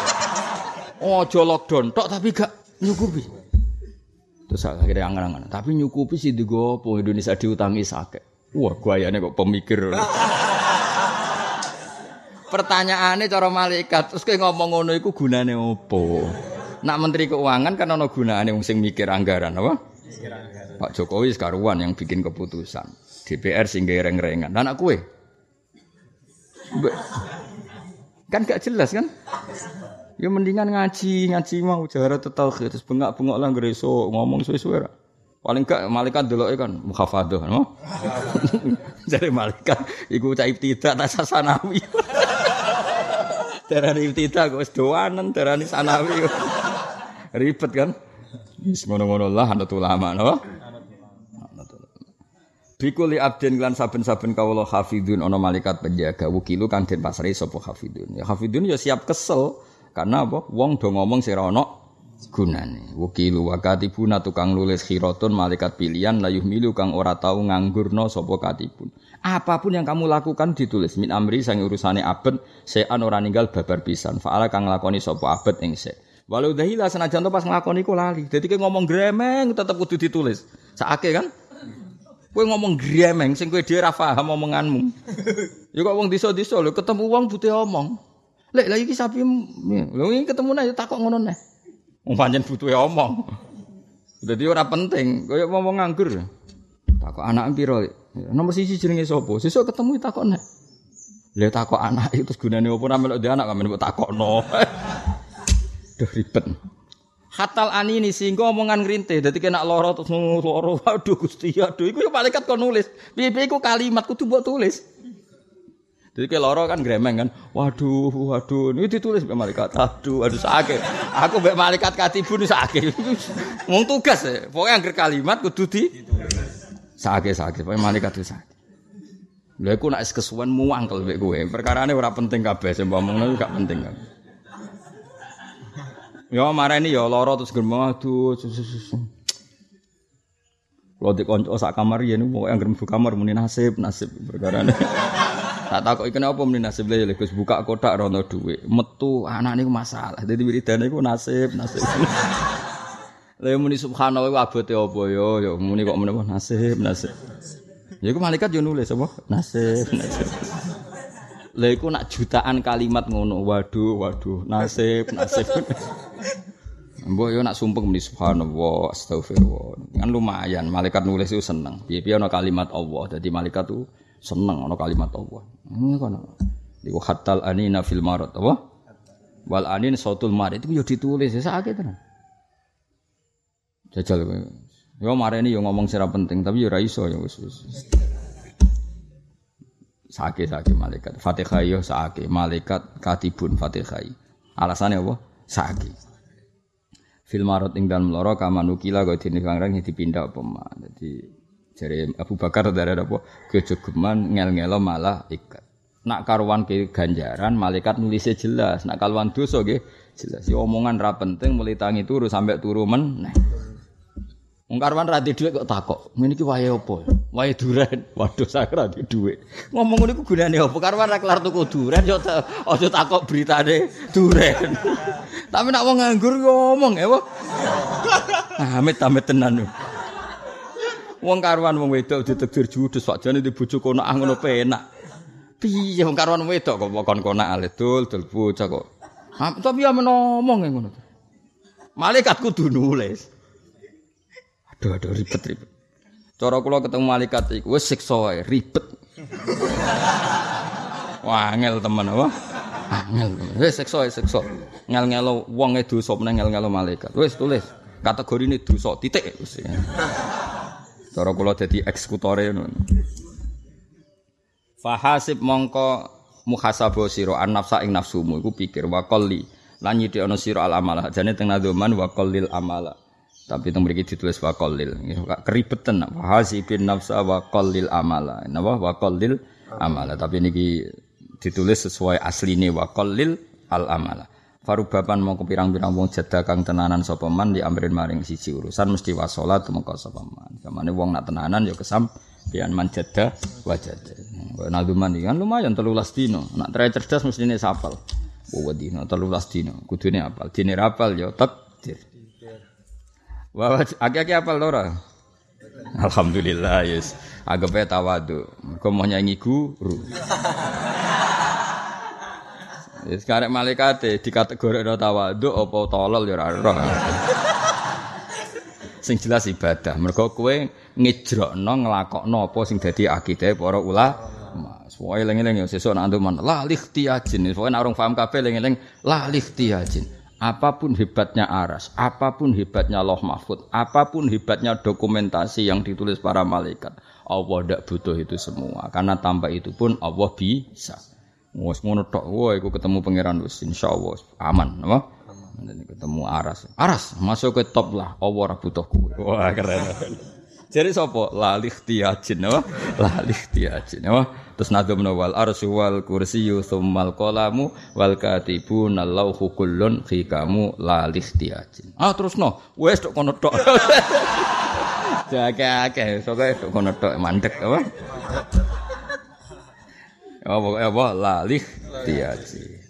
Ojo lockdown tok tapi gak nyukupi terus akhirnya angan-angan tapi nyukupi sih digopo Indonesia diutangi sakit wah guayane kok pemikir Pertanyaannya cara malaikat, terus kayak ngomong ngono iku gunane opo? Nak menteri keuangan kan ono gunane wong sing mikir anggaran, apa? Pak Jokowi sekaruan yang bikin keputusan. DPR sing reng-rengan. Dan aku kan gak jelas kan? Ya mendingan ngaji, ngaji mau jahara tauhid terus bengak-bengok lah ngreso ngomong suwe-suwe Paling gak malaikat dulu kan mukhafadah, no? Jadi malaikat iku cah tidak tak sasanawi. Darani ibtida kok wis doanen, darani sanawi. Ribet kan? Wis ngono-ngono lah anut ulama, napa? Bikuli abdin lan saben-saben kawula hafidun ana malaikat penjaga wukilu kang den pasri sapa hafidun. Ya hafidun ya siap kesel karena apa? Wong do ngomong sira ana gunane. Wukilu wa katibuna tukang nulis khiratun malaikat pilihan layuh milu kang ora tau nganggurno sapa katibun. Apa pun yang kamu lakukan ditulis min amri sang urusane abet sean ora ninggal babar pisan. Faala kang nglakoni sapa abet ing se. Walau dahila senajan pas nglakoni ku lali. Dadi ngomong gremeng tetep kudu ditulis. Sakake kan? Kowe ngomong gremeng sing kowe dhewe ra paham omonganmu. Ya kok wong desa-desa lho ketemu wong butuh omong. Lek lha iki sapi lho iki ketemu nek takok ngono neh. Wong pancen butuhe omong. Dadi ora penting, koyo ngomong nganggur. Takok anak piro? Nomor sisi jenenge sapa? Sesuk ketemu takokne. Lha takok anak itu gunane opo ora melok anak kok mbok takokno. Duh ribet. Hatal ani ini sehingga omongan ngerintih. Jadi kena loro terus loro. Aduh gusti, aduh. Iku yang malaikat kau nulis. Piye iku kalimat kudu buat tulis. Jadi kayak loro kan gremeng kan. Waduh, waduh. Ini ditulis mbak malaikat. Aduh, aduh sakit. Aku mbak malaikat katibun sakit. Mau tugas ya. Pokoknya yang kalimat kudu di. Sakit-sakit, pokoknya malaikat itu sakit. Lha iku nek kesuwen muang kalau mek kowe. Perkarane ora penting kabeh, sing ngomongno gak penting kan. Ya marani ya lara terus gremeng aduh. Kalau di konco sak kamar ya nih, yang gremeng kamar muni nasib, nasib perkara nih. Tak ikan apa muni nasib lah ya, buka kotak rono duit, metu anak nih masalah. Jadi wiridane iku nasib, nasib. Lah muni subhanallah wa abote apa ya? Ya muni kok menapa nasib, nasib. Ya iku malaikat yo nulis apa? Nasib, nasib. Lah iku nak jutaan kalimat ngono. Waduh, waduh, nasib, nasib. Mbok yo nak sumpeng muni subhanallah, astagfirullah. Kan lumayan malaikat nulis itu seneng. Piye-piye ana kalimat Allah. Dadi malaikat tuh seneng ana kalimat Allah. Ini kan. Iku hatal anina fil marad apa? Wal anin sautul marid itu yo ditulis ya sakit tenan. Jajal kowe. Yo mareni yo ngomong sira penting tapi yo ora iso yo wis wis. Sake sake malaikat. Fatihah yo sake malaikat katibun Fatihah. Alasannya apa? Sake. Fil marot ing dalem loro kamanukila kok dene kangrang dipindah apa mah. Jare Abu Bakar dari apa kejogeman ngel-ngelo malah ikat. Nak karuan ke ganjaran malaikat nulisnya jelas. Nak karuan dosa nggih jelas. Si omongan ra penting mulai tangi turu sampai turu men. Nah. Wong karwan ra dhuwit kok takok. Ngene iki wae apa? Wae duren. Waduh sak ra dhuwit. Ngomong ngono iku gunane apa? Karwan ra kelar tuku duren yo aja takok beritane duren. Tapi nak wong nganggur ngomong ya, Amit-amit tenan. Wong karwan wong wedok ditegdir judes sakjane di bojo kono ah ngono penak. Piye wong karwan wedok kok kon konak ale dul dul bocah kok. Tapi ya menomong ngono. Malaikat kudu nulis. Aduh, aduh ribet-ribet. Cara kula ketemu malaikat iku wis siksa wae, ribet. Wah, angel temen apa? Angel. Wis siksa wae siksa. Ngel-ngelo wong e dosa meneng ngel-ngelo malaikat. Wis tulis. kategori ini dosa titik. Cara kula dadi eksekutore ngono. Fahasib mongko muhasabah sira an nafsa ing nafsumu. Iku pikir wa qalli lan nyidhekno sira al amala. Jane teng nadzoman wa qallil amala. Tapi teng mriki ditulis wa qallil keribetan fahasibin nafsa wa qallil amala. Napa? Wa qallil amala. Tapi niki ditulis sesuai asline wa qallil al amala. Farubapan mau pirang-pirang wong jeda kang tenanan sapa man di amrin maring siji urusan mesti wasolat mengko sapa man. Kamane wong nak tenanan ya kesam pian man jeda wajada. Naduman kan lumayan 13 dino. Nak trai cerdas mesti ini sapal. Oh dino 13 dino. Kudune apal. Dine rapal ya takdir. Wah, aki-aki apal ora? Alhamdulillah, yes. Agape tawadu. Kau mau nyanyi guru. Sekarang malaikat di kategori ada tawadu apa tolol ya Sing jelas ibadah. Mergo kowe ngejrokno nglakokno apa sing dadi akidah para ulama. Soale eling-eling ya sesuk nak antuman la likhtiyajin. Pokoke nek orang paham kabeh eling-eling la likhtiyajin. Apa pun hebatnya aras, apa pun hebatnya loh mahfud, apa pun hebatnya dokumentasi yang ditulis para malaikat, Allah tidak butuh itu semua. Karena tanpa itu pun Allah bisa. Wes ngono tok, wah ketemu pangeran wis insyaallah aman, apa? Nanti ketemu Aras. Aras masuk ke top lah, Allah ora butuh kowe. Wah keren. Jadi sapa? Lalih tiajin apa? Lalih tiajin apa? Terus nadum wal arsy wal kursiyyu tsummal qalamu wal katibun lauhu kullun fi kamu lalih tiajin. Ah terus no, wes tok kono tok. Jake-ake, sokoke tok kono tok mandek apa? apa apa lalih tiaji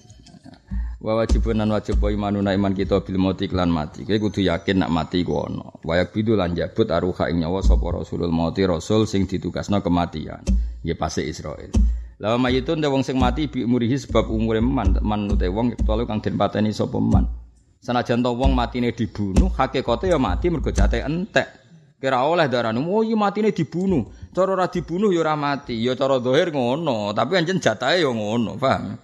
wa wajibun nan wajib wa imanuna iman kita bil mati lan mati kowe kudu yakin nak mati ku ana wayak bidu lan jabut aruha ing nyawa sapa rasulul mauti rasul sing ditugasna kematian ya pase Israel Lawa mayitun de wong sing mati bi umurihi sebab umure man man ute wong ketolu kang den pateni sapa man sanajan to wong matine dibunuh hakikate ya mati mergo jate entek Kira oleh darane, oh iya matine dibunuh. Cara ora dibunuh ya ora mati. Ya cara zahir ngono, tapi anjen jatahe ya ngono, paham?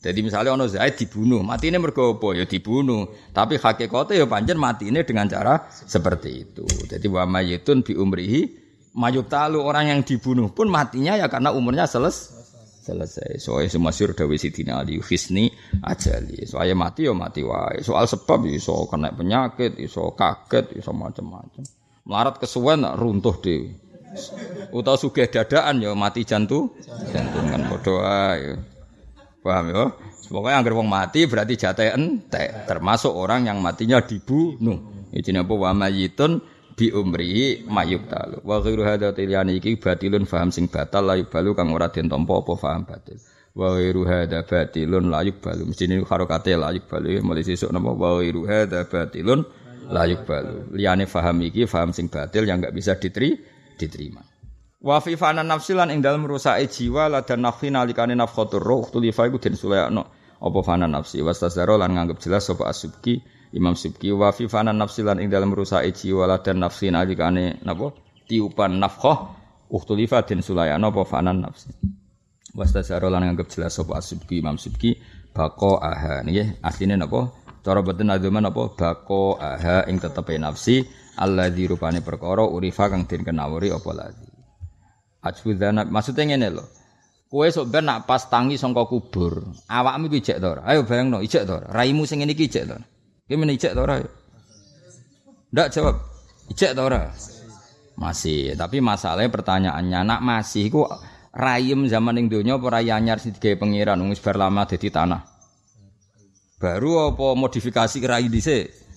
Jadi misalnya ono Zaid dibunuh, matine mergo apa? Ya dibunuh. Tapi hakikate ya pancen matine dengan cara seperti itu. Jadi wa mayitun bi umrihi mayuk talu orang yang dibunuh pun matinya ya karena umurnya selesai selesai. Soalnya semasyur Dawi Sidina Ali Hisni ajali. Soalnya mati ya mati wae. Soal sebab iso kena penyakit, iso kaget, iso macam-macam. Melarat kesuwen runtuh dhewe. Utawa sugih dadaan ya mati jantung. Jantung kan padha ae. Paham ya? Pokoknya anggar wong mati berarti jatah termasuk orang yang matinya dibunuh. Iki apa wa mayitun bi umri mayuk talu. Wa ghairu hadza tiliyani iki batilun faham sing batal la balu kang ora den tampa apa faham batil. Wa ghairu hadza batilun la balu. Mesti ini harokate la balu mulai sesuk napa wa ghairu hadza batilun layuk balu. Liane faham iki faham sing batil yang enggak bisa diteri, diterima. Wa fi fana nafsi lan ing dalem rusake jiwa la dan nafsi nalikane nafkhatur ruh tulifa iku den sulayakno. Apa fana nafsi? Wastazaro lan nganggep jelas sapa asubki Imam Subki. Wa fi fana nafsi lan ing dalem rusake jiwa la dan nafsi nalikane napa? Tiupan nafkhah uhtulifa den sulayakno apa fana nafsi? Wastazaro lan nganggep jelas sapa asubki Imam Subki bako aha nggih asline napa? Cara boten nadzuman apa bako aha ing tetepe nafsi alladzi rupane perkara urifa kang den kenawuri apa lagi. Ajbudzana maksudnya ngene lho. Kowe sok ben nak pas tangi sangka kubur, awakmu iki ijek to ora? Ayo bayangno ijek to ora? Raimu sing ngene iki ijek to. Ki men ijek to ora? Ndak jawab. Ijek to ora? Masih, tapi masalahnya pertanyaannya nak masih iku rayem zaman ning donya apa rai anyar sing digawe pangeran wis lama dadi tanah. Baru apa modifikasi rai dhisik?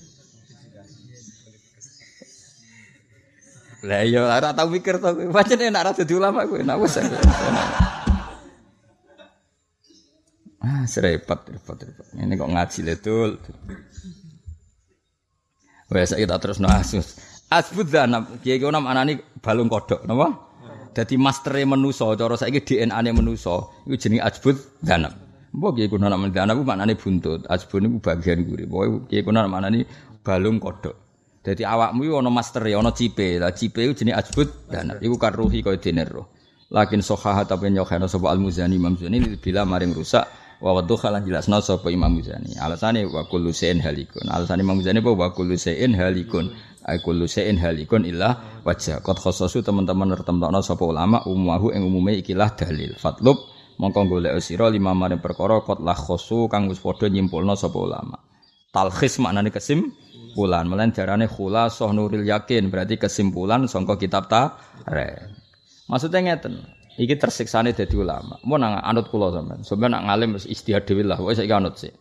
Lah iya ora tau mikir to kowe. Pancen enak ra dadi ulama kowe. Enak wis. Ah, serepot, repot, repot. Ini kok ngaji letul. Wes kita terus no asus. Asbud danab, kiye ki nama anani balung kodok, napa? Dadi mastere menusa, cara saiki DNA-ne menusa, iku jenenge asbud danab. Mbok kiye kuna nama dana ku maknane buntut. Asbun iku bagian guri. Pokoke kiye kuna maknane balung kodok. Dadi awakmu ana master ana cipe. Lah cipe iku jenenge asbut dana. Iku karuhi kaya dene roh. Lakin sohahat tapi nyokhana sapa al-Muzani Imam Muzani bila maring rusak Wa wadduha lan jelasno sapa Imam Muzani. Alasane wa kullu shay'in halikun. Alasane Imam Muzani apa wa kullu shay'in halikun. Ai kullu shay'in halikun illa wajah. Qad khassasu teman-teman nertemtokno sapa ulama umumahu ing umume ikilah dalil. Fatlub mongko golek sira lima maring perkara qad la khassu kang wis padha nyimpulno sapa ulama. Talkhis maknane kesimpulan. Melen jarane khulasah nuril yakin berarti kesimpulan sangka kitab ta. Maksudnya ngeten. Iki tersiksane dadi ulama. Mau nang anut kula sampean. Sampeyan nak ngalim wis istihad dhewe lah. Wis saiki anut sih.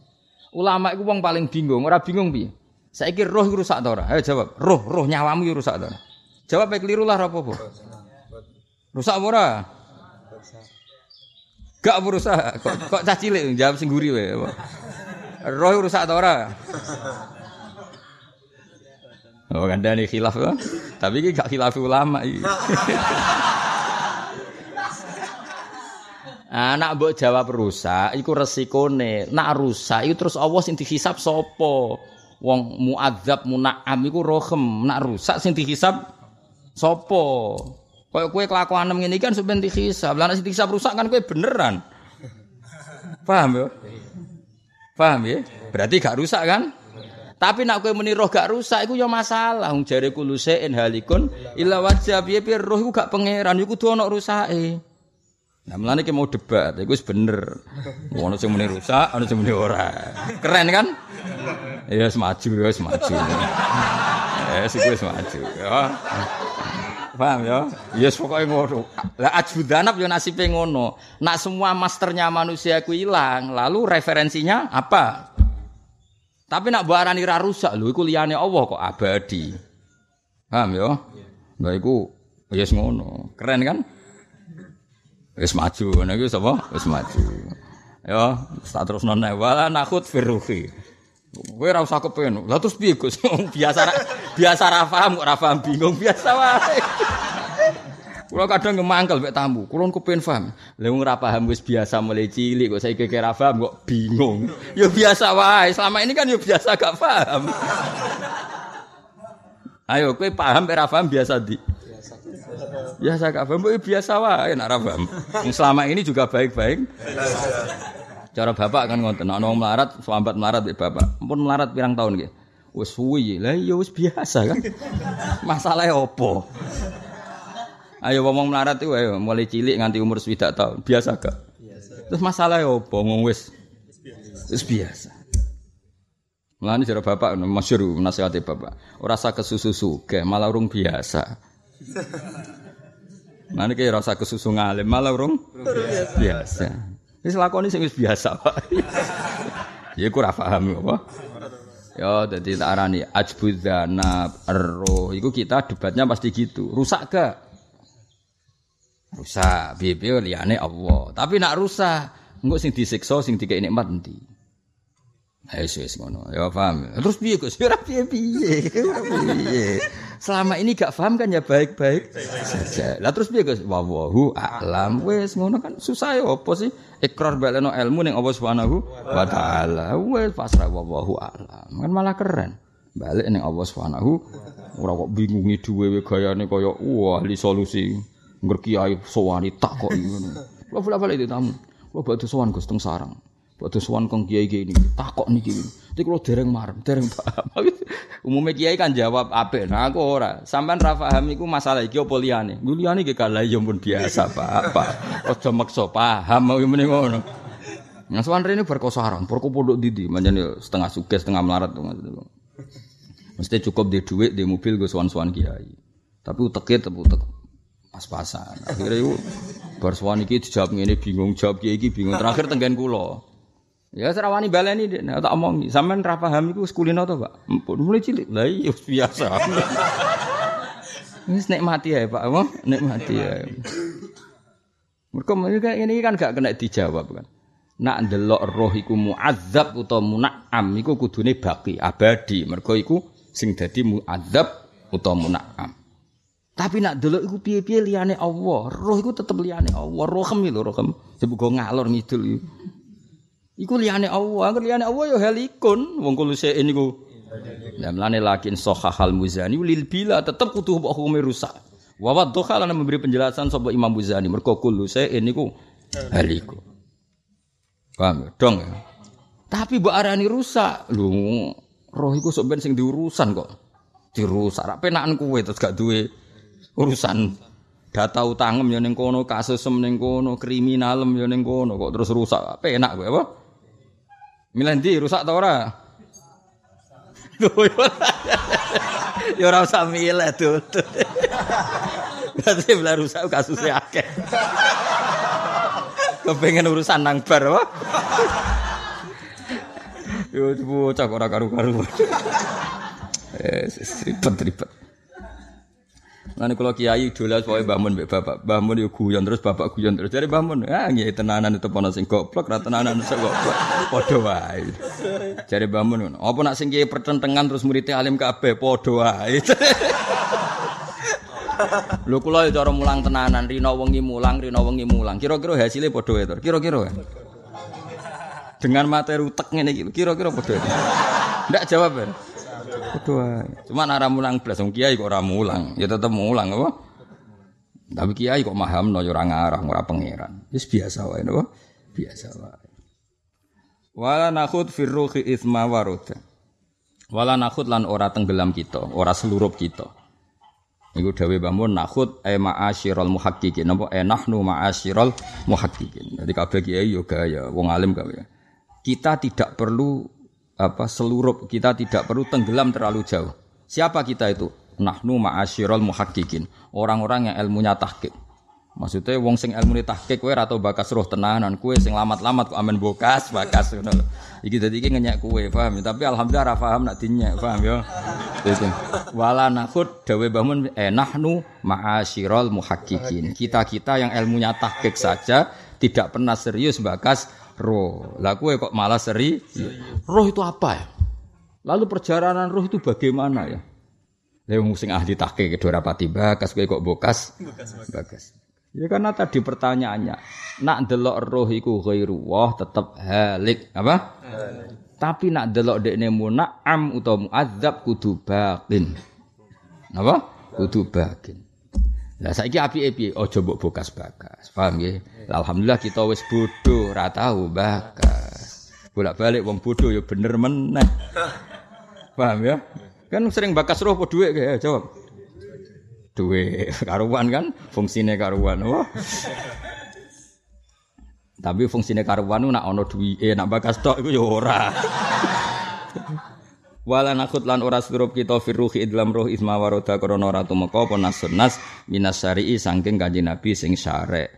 Ulama iku wong paling bingung, ora bingung piye? Saiki roh iku rusak ta ora? Ayo jawab. Roh, roh nyawamu iku rusak ta ora? Jawab baik keliru lah apa-apa. Rusak ora? Gak berusaha. Kok, kok cah cilik jawab sing guri wae. Roh rusak ta ora? Oh, kandani khilaf kan? Tapi iki gak khilaf ulama iki. Ah, nak mbok jawab rusak iku resikone. Nak rusak iku terus Allah sing dihisab sapa? Wong muadzab muna'am iku rohem. Nak rusak sing dihisab sapa? Kaya kowe kelakuan ngene iki kan sampeyan dihisab. Lah nek sing dihisab rusak kan kowe beneran. Paham ya? Paham ya? Berarti gak rusak kan? Tapi nak kowe muni roh gak rusak iku ya masalah. Wong jare kulo halikun illa wajah piye-piye roh iku gak pangeran iku kudu ana rusake. Nah, melane ki mau debat, iku wis bener. Ono sing muni rusak, ono sing muni ora. Keren kan? Ya semaju, ya semaju. Ya sik wis maju. Ya. Paham ya? Ya yes, pokoknya ngono. Lah ajbudanab ya nasibe ngono. Nak semua masternya manusia ku hilang, lalu referensinya apa? Tapi nak barani ra rusak lho iku liyane Allah kok abadi. Paham ya? Lah iku ya yes, ngono. Keren kan? Wis maju ngono iku sapa? Wis maju. Ya, tak terus none wala nakhut firruhi. Kowe ora usah kepen. Lah terus piye Gus? biasa biasa ra paham kok ra paham bingung biasa wae. Kulo kadang ngemangkel mek tamu. Kulo kepen paham. Lah wong ora paham wis biasa mulai cilik kok saiki kira paham kok bingung. Ya biasa wae. Selama ini kan ya biasa gak paham. Ayo kowe paham ora paham biasa di. Biasa gak paham, biasa wae nak paham. Selama ini juga baik-baik. Cara bapak kan ngoten, nek wong melarat, sambat melarat mbek bapak. Pun melarat pirang tahun nggih. Wis suwi, lah ya wis biasa kan. Masalahnya opo? Ayo ngomong melarat itu ayo mulai cilik nganti umur swidak tahun. Biasa gak? Biasa. Terus masalahnya opo? Ngomong wis wis biasa. Mulane cara bapak masyhur nasihate bapak. Ora usah kesusu sugih, malah urung biasa. Mana kayak rasa kesusu ngalim malah urung biasa. Wis lakoni sing wis biasa, Pak. Ya ora paham apa. Ya dadi tak arani ajbudzana roh. Iku kita debatnya pasti gitu. Rusak gak? Rusak. Piye liyane Allah. Tapi nak rusak, engko sing disiksa sing dikek nikmat endi? Ayo wis ngono. Ya paham. Terus piye Gus? Ora piye-piye. Piye. Selama ini gak paham kan ya baik-baik saja. Lah terus piye Gus? Wallahu a'lam. Wis ngono kan susah ya apa sih? Ikrar baleno ilmu ning Allah Subhanahu wa taala. Wis pasrah wallahu a'lam. Kan malah keren. Balik ning Allah Subhanahu ora kok bingungi duwe gayane kaya wah ahli solusi. Ngerkiai sowani tak kok ngono. Kula balik itu tamu. Kula badhe sowan Gus teng sarang. Badhe sowan kong kiai-kiai niki. Takok niki. Tapi kalau dereng marem, dereng paham. Umumnya kiai kan jawab apa? Nah aku ora. Sampai ra paham iku masalah iki apa liyane? Nggo liyane iki kalah ya pun biasa, Pak. Pak. Aja maksa paham ngene ngono. Nah, sowan rene berkosaran, perko pondok didi, manjane setengah sukses, setengah melarat tuh. Mesti cukup di duit, di mobil gue sowan-sowan kiai. Tapi uteke tepu utek pas-pasan. Akhirnya itu bar sowan iki dijawab ngene bingung, jawab kiai iki bingung. Terakhir tenggen kula. Ya serawani baleni dek, tak omong, sampean ra paham iku kulino to, Pak? Mulai cilik. Lah iya biasa. Wis nikmati ya, Pak. Apa? Nikmati ya. Mereka ini kan gak kena dijawab kan. Nak ndelok roh iku muadzab utawa munakam iku kudune baki abadi. Mergo iku sing dadi muadzab utawa munakam. Tapi nak delok iku piye-piye liyane Allah. Roh iku tetep liyane Allah. Rohem lho, rohem. Sebab ngalor ngidul iku. Iku liyane Allah, angger liyane Allah ya halikun. Wong kulo ini niku. Ya mlane lakin sahahal muzani lil bila tetep kudu hukume rusak. Wa wadduha lan memberi penjelasan sapa Imam Muzani mergo kulo ini niku halikun. Paham ya? Dong ya. Tapi mbok arani rusak. Lho, roh iku sok ben sing diurusan kok. Dirusak. Ra penakan kowe terus gak duwe urusan. Data utangem ya ning kono, kasusem ning kono, kriminalem ya ning kono kok terus rusak. Penak kowe apa? Milih rusak ta ora? ya ora usah milih tuh. Berarti belah rusak kasusnya akeh. Kepengen urusan nang bar apa? Yo bocah ora karu-karu. Eh, ribet ribet. Nanti kalau kiai dola soalnya bangun mbek bapak, bangun yo guyon terus bapak guyon terus dari bangun, ah nggih tenanan itu pono sing goblok, ra tenanan sing goblok, padha wae. Bangun, apa nak sing kiai pertentangan terus muridnya alim kabeh padha wae. Lho kula ya cara mulang tenanan, rino wengi mulang, rino wengi mulang. Kira-kira hasilnya padha wae. Kira-kira. Dengan materi utek ngene iki, kira-kira wae. Ndak jawab ya. Wae. Cuma ora mulang wong kiai kok ora mulang, ya tetep mulang apa? Tapi kiai kok mahamno ya ora ngarang, ora pangeran. Biasa wae napa? Biasa wae. Wala nakhud fi ruhi isma waruda. Wala nakhud lan ora tenggelam kita, ora selurup kita. Iku dawe bangun nakhud e ma'asyiral muhaqqiqin napa e nahnu ma'asyiral muhaqqiqin. Jadi kabeh kiai yo gaya wong alim kabeh. Kita tidak perlu apa seluruh kita tidak perlu tenggelam terlalu jauh. Siapa kita itu? Nahnu ma'asyiral muhaqqiqin. Orang-orang yang ilmunya tahqiq. Maksudnya wong sing ilmu tahqiq kowe ora bakas roh tenanan, kowe sing lamat-lamat kok amen bokas, bakas ngono. Iki dadi iki ngenyek kowe, paham ya? Tapi alhamdulillah ora paham nak dinyek, paham ya? Wala nakhud dawe bangun eh nahnu ma'asyiral muhaqqiqin. Kita-kita yang ilmunya tahqiq saja tidak pernah serius bakas roh. Lah kowe kok malah seri? Roh itu apa ya? Lalu perjalanan roh itu bagaimana ya? Lah wong sing ahli tahqiq ora pati bakas kowe kok bokas? Bakas. Ya karena tadi pertanyaannya, nak delok roh iku ghairu wah tetep halik, apa? Halik. Tapi nak delok dekne muna'am utawa muadzab kudu bakin. Apa? Kudu bakin. Lah saiki piye? Aja mbok bokas-bakas. Paham nggih? Alhamdulillah kita wis bodoh, ora tahu bakas. Bolak-balik wong bodoh ya bener meneh. Paham ya? Kan sering bakas roh apa dhuwit ya jawab duwe karuan kan fungsine karuan wah tapi fungsine karuan nak ana duwike nak bakas tok iku ya ora Wala nakut lan ora surup kita firruhi idlam roh isma waroda korona ora tumeka apa nasunnas minas syari'i saking kanjeng Nabi sing syarek.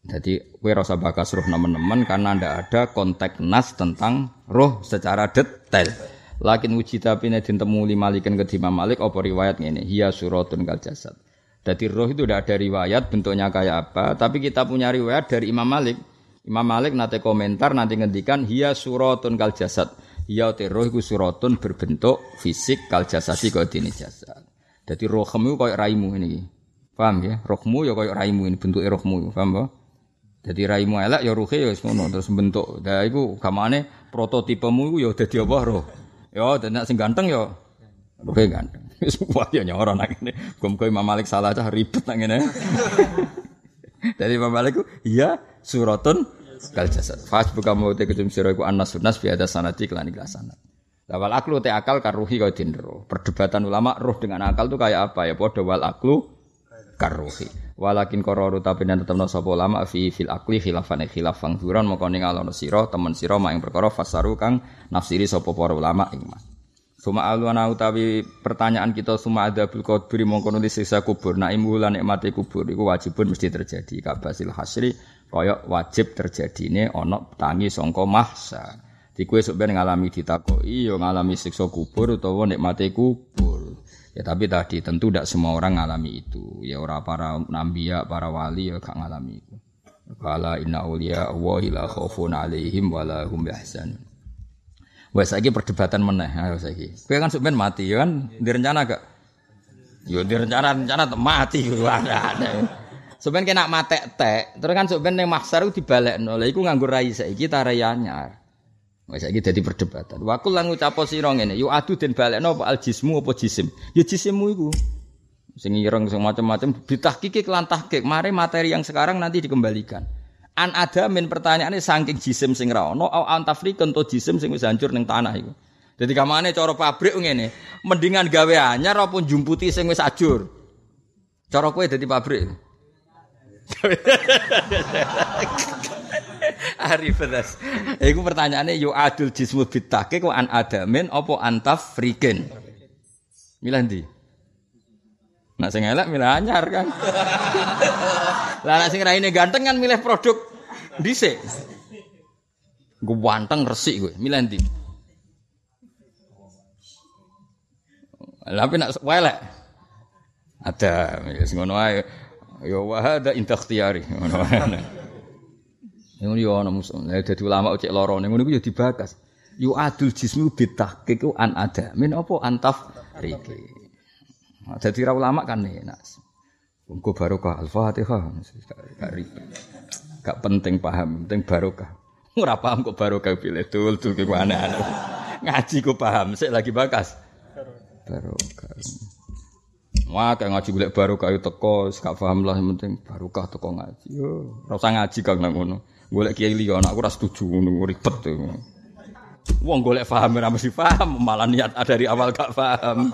Jadi kowe rasa bakas roh nemen-nemen karena ndak ada konteks nas tentang roh secara detail. Lakin uji tapi nedin temu malikan ke Imam Malik apa riwayat ini hiya suratun kal jasad. Jadi roh itu tidak ada riwayat bentuknya kayak apa, tapi kita punya riwayat dari Imam Malik. Imam Malik nanti komentar nanti ngendikan hiya suratun kal jasad. Hiya te roh iku suratun berbentuk fisik kal jasadi kaya dene jasad. Jadi rohmu kayak raimu ini. Paham ya? Rohmu ya kayak raimu ini bentuknya rohmu, paham ya? Jadi raimu elek ya rohe ya ngono terus bentuk. Dah iku gamane prototipemu iku ya dadi apa roh. Ya, dan sing ganteng ya rohe ganteng. Wis ya nyoro nang ngene. Muga Imam Malik salah cah ribet nang ngene. Dari Imam Malik iya suratun kal jasad. Fas buka mau te kecum sira iku annas sunnas fi ada sanati kelan ikhlas sanad. Lawal aklu te akal karuhi kau dindro. Perdebatan ulama roh dengan akal itu kayak apa ya? Padha wal aklu karuhi. Walakin kororu tapi dan tetap sapa ulama fi fil akli khilafan khilafan duran moko ning alono sira temen sira mak ing perkara fasaru kang nafsiri sapa para ulama ing mas. Suma alwana utawi pertanyaan kita suma ada bil kubur mongko nulis sisa kubur. Nah imu lan nikmati kubur iku wajibun mesti terjadi. Kabasil hasri kaya wajib terjadine ana tangi sangka mahsa. Di sok ben ngalami ditakoki ya ngalami siksa kubur utawa nikmati kubur. Ya tapi tadi tentu tidak semua orang ngalami itu. Ya ora para nabiya, para wali ya gak ngalami itu. Kala inna awliya Allahi la khaufun alaihim wa la hum yahzanun. Wes saiki perdebatan meneh ayo saiki. Kowe kan sampean mati ya kan direncana gak? Yo direncana-rencana mati kuwi ada. Sampeyan kena matek tek, terus kan sampeyan ning mahsyar dibalekno. Lha iku nganggo rai saiki ta rai anyar. Wes saiki perdebatan. Wa kul lan ngucap sira ngene, yo adu den balekno apa al jismu apa jisim? Ya jisimmu iku. Sing ireng sing macam-macam ditahkiki kelan tahkik, mari materi yang sekarang nanti dikembalikan. An ada min pertanyaane saking jisim sing ra ono au antafrikun to jisim sing wis hancur ning tanah iku. Dadi kamane cara pabrik ngene, mendingan gawe anyar apa sing wis ajur. Cara kowe dadi pabrik. Arif das. Iku pertanyaane yu adul jismu bitake kok an adamin apa antaf friken. Milih ndi? Nak sing elek milih anyar kan. Lah nak sing raine ganteng kan milih produk dhisik. Gue wanteng resik gue, milih ndi? Lah nak welek. Ada, ya ngono ae. Ya wa hada intakhtiyari. Ngono yo ana musuh. Lah dadi ulama cek loro ngono iku yo dibakas. Yu adul jismu bitahqiq ku an ada. Min apa antaf riki. Nah, dadi ra ulama kan enak. Engko barokah Al-Fatihah. Gak. Gak penting paham, penting barokah. Ora paham kok barokah pilih tul tul ke aneh-aneh. Ngaji kok paham, sik lagi bakas. Barokah. Wah, kayak ngaji golek barokah itu teko, gak paham lah yang penting barokah teko ngaji. Yo, ora usah ngaji kang nang ngono. Golek kiai liya aku ora setuju ngono ribet tuh. Wong golek paham ora mesti paham, malah niat dari awal gak paham.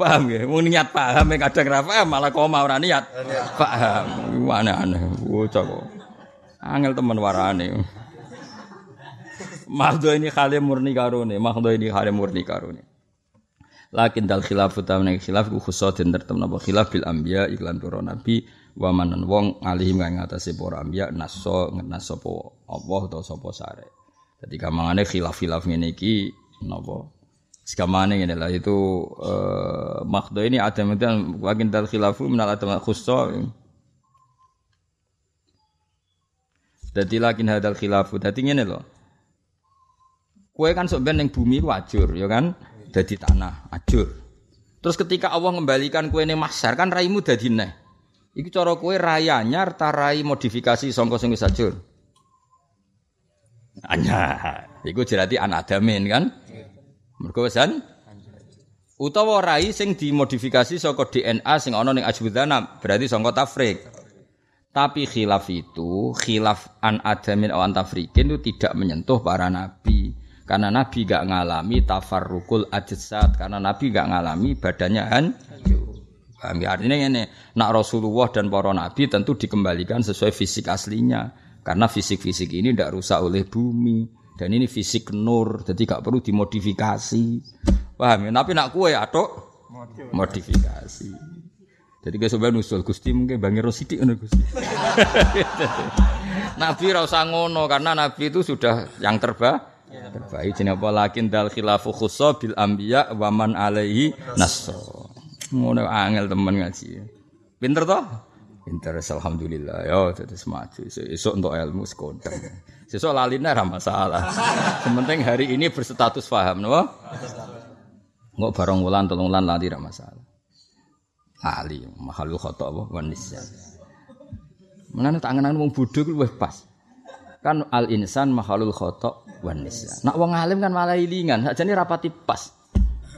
paham ya? Wong niat paham kadang ora paham malah koma ora niat. Paham. Aneh-aneh. Bocah kok. Angel temen warane. Mahdo ini khale murni karone, mahdo ini khale murni karone. Lakin dal khilaf utawa khilaf ku khusus den tertem napa khilaf bil anbiya iklan para nabi wa manan wong alihim kang ngatasi para anbiya naso ngenas sapa Allah utawa sapa sare. Dadi kamangane khilaf-khilaf ngene iki napa Sekamane ngene lah itu uh, makdo ini ada mungkin wakin dal khilafu minal adam khusso. Jadi lakin hadal khilafu. Jadi ngene loh. Kue kan sok yang bumi wajur, ya kan? Jadi tanah, ajur. Terus ketika Allah mengembalikan kue ini masar kan raimu dadi neh. Iku cara kowe raya anyar rai modifikasi sangka sing wis ajur. Anyar. Iku jerati anadamin kan? Mergo wesan utawa rai sing dimodifikasi saka DNA sing ana ning ajbudana berarti sangka tafrik. Tapi khilaf itu, khilaf an adamin awan tafrikin itu tidak menyentuh para nabi. Karena nabi gak ngalami tafarrukul ajsad, karena nabi gak ngalami badannya hancur. Paham ya? Artinya ini, nak Rasulullah dan para nabi tentu dikembalikan sesuai fisik aslinya. Karena fisik-fisik ini tidak rusak oleh bumi. Dan ini fisik nur, jadi gak perlu dimodifikasi. Paham ya? Tapi nak kue atau modifikasi. Jadi kayak sebenarnya nusul Gusti mungkin bangir rosidik ono Gusti. nabi rasa ngono karena Nabi itu sudah yang terbaik. Terbaik jenis apa lakin dal khilafu khusso bil ambiya waman alaihi nasro. Ngono angel temen ngaji. Pinter toh? Pinter alhamdulillah. Yo terus maju. Esok untuk ilmu sekodang. Sesuk laline ora masalah. Sementing hari ini berstatus paham, no? Enggak barang wulan tolong wulan lali ora masalah. Ali mahalul khata apa wanisya. Menane tangan wong bodho pas. Kan al insan mahalul khata wanisya. Nak wong alim kan malah ilingan, sakjane rapati pas.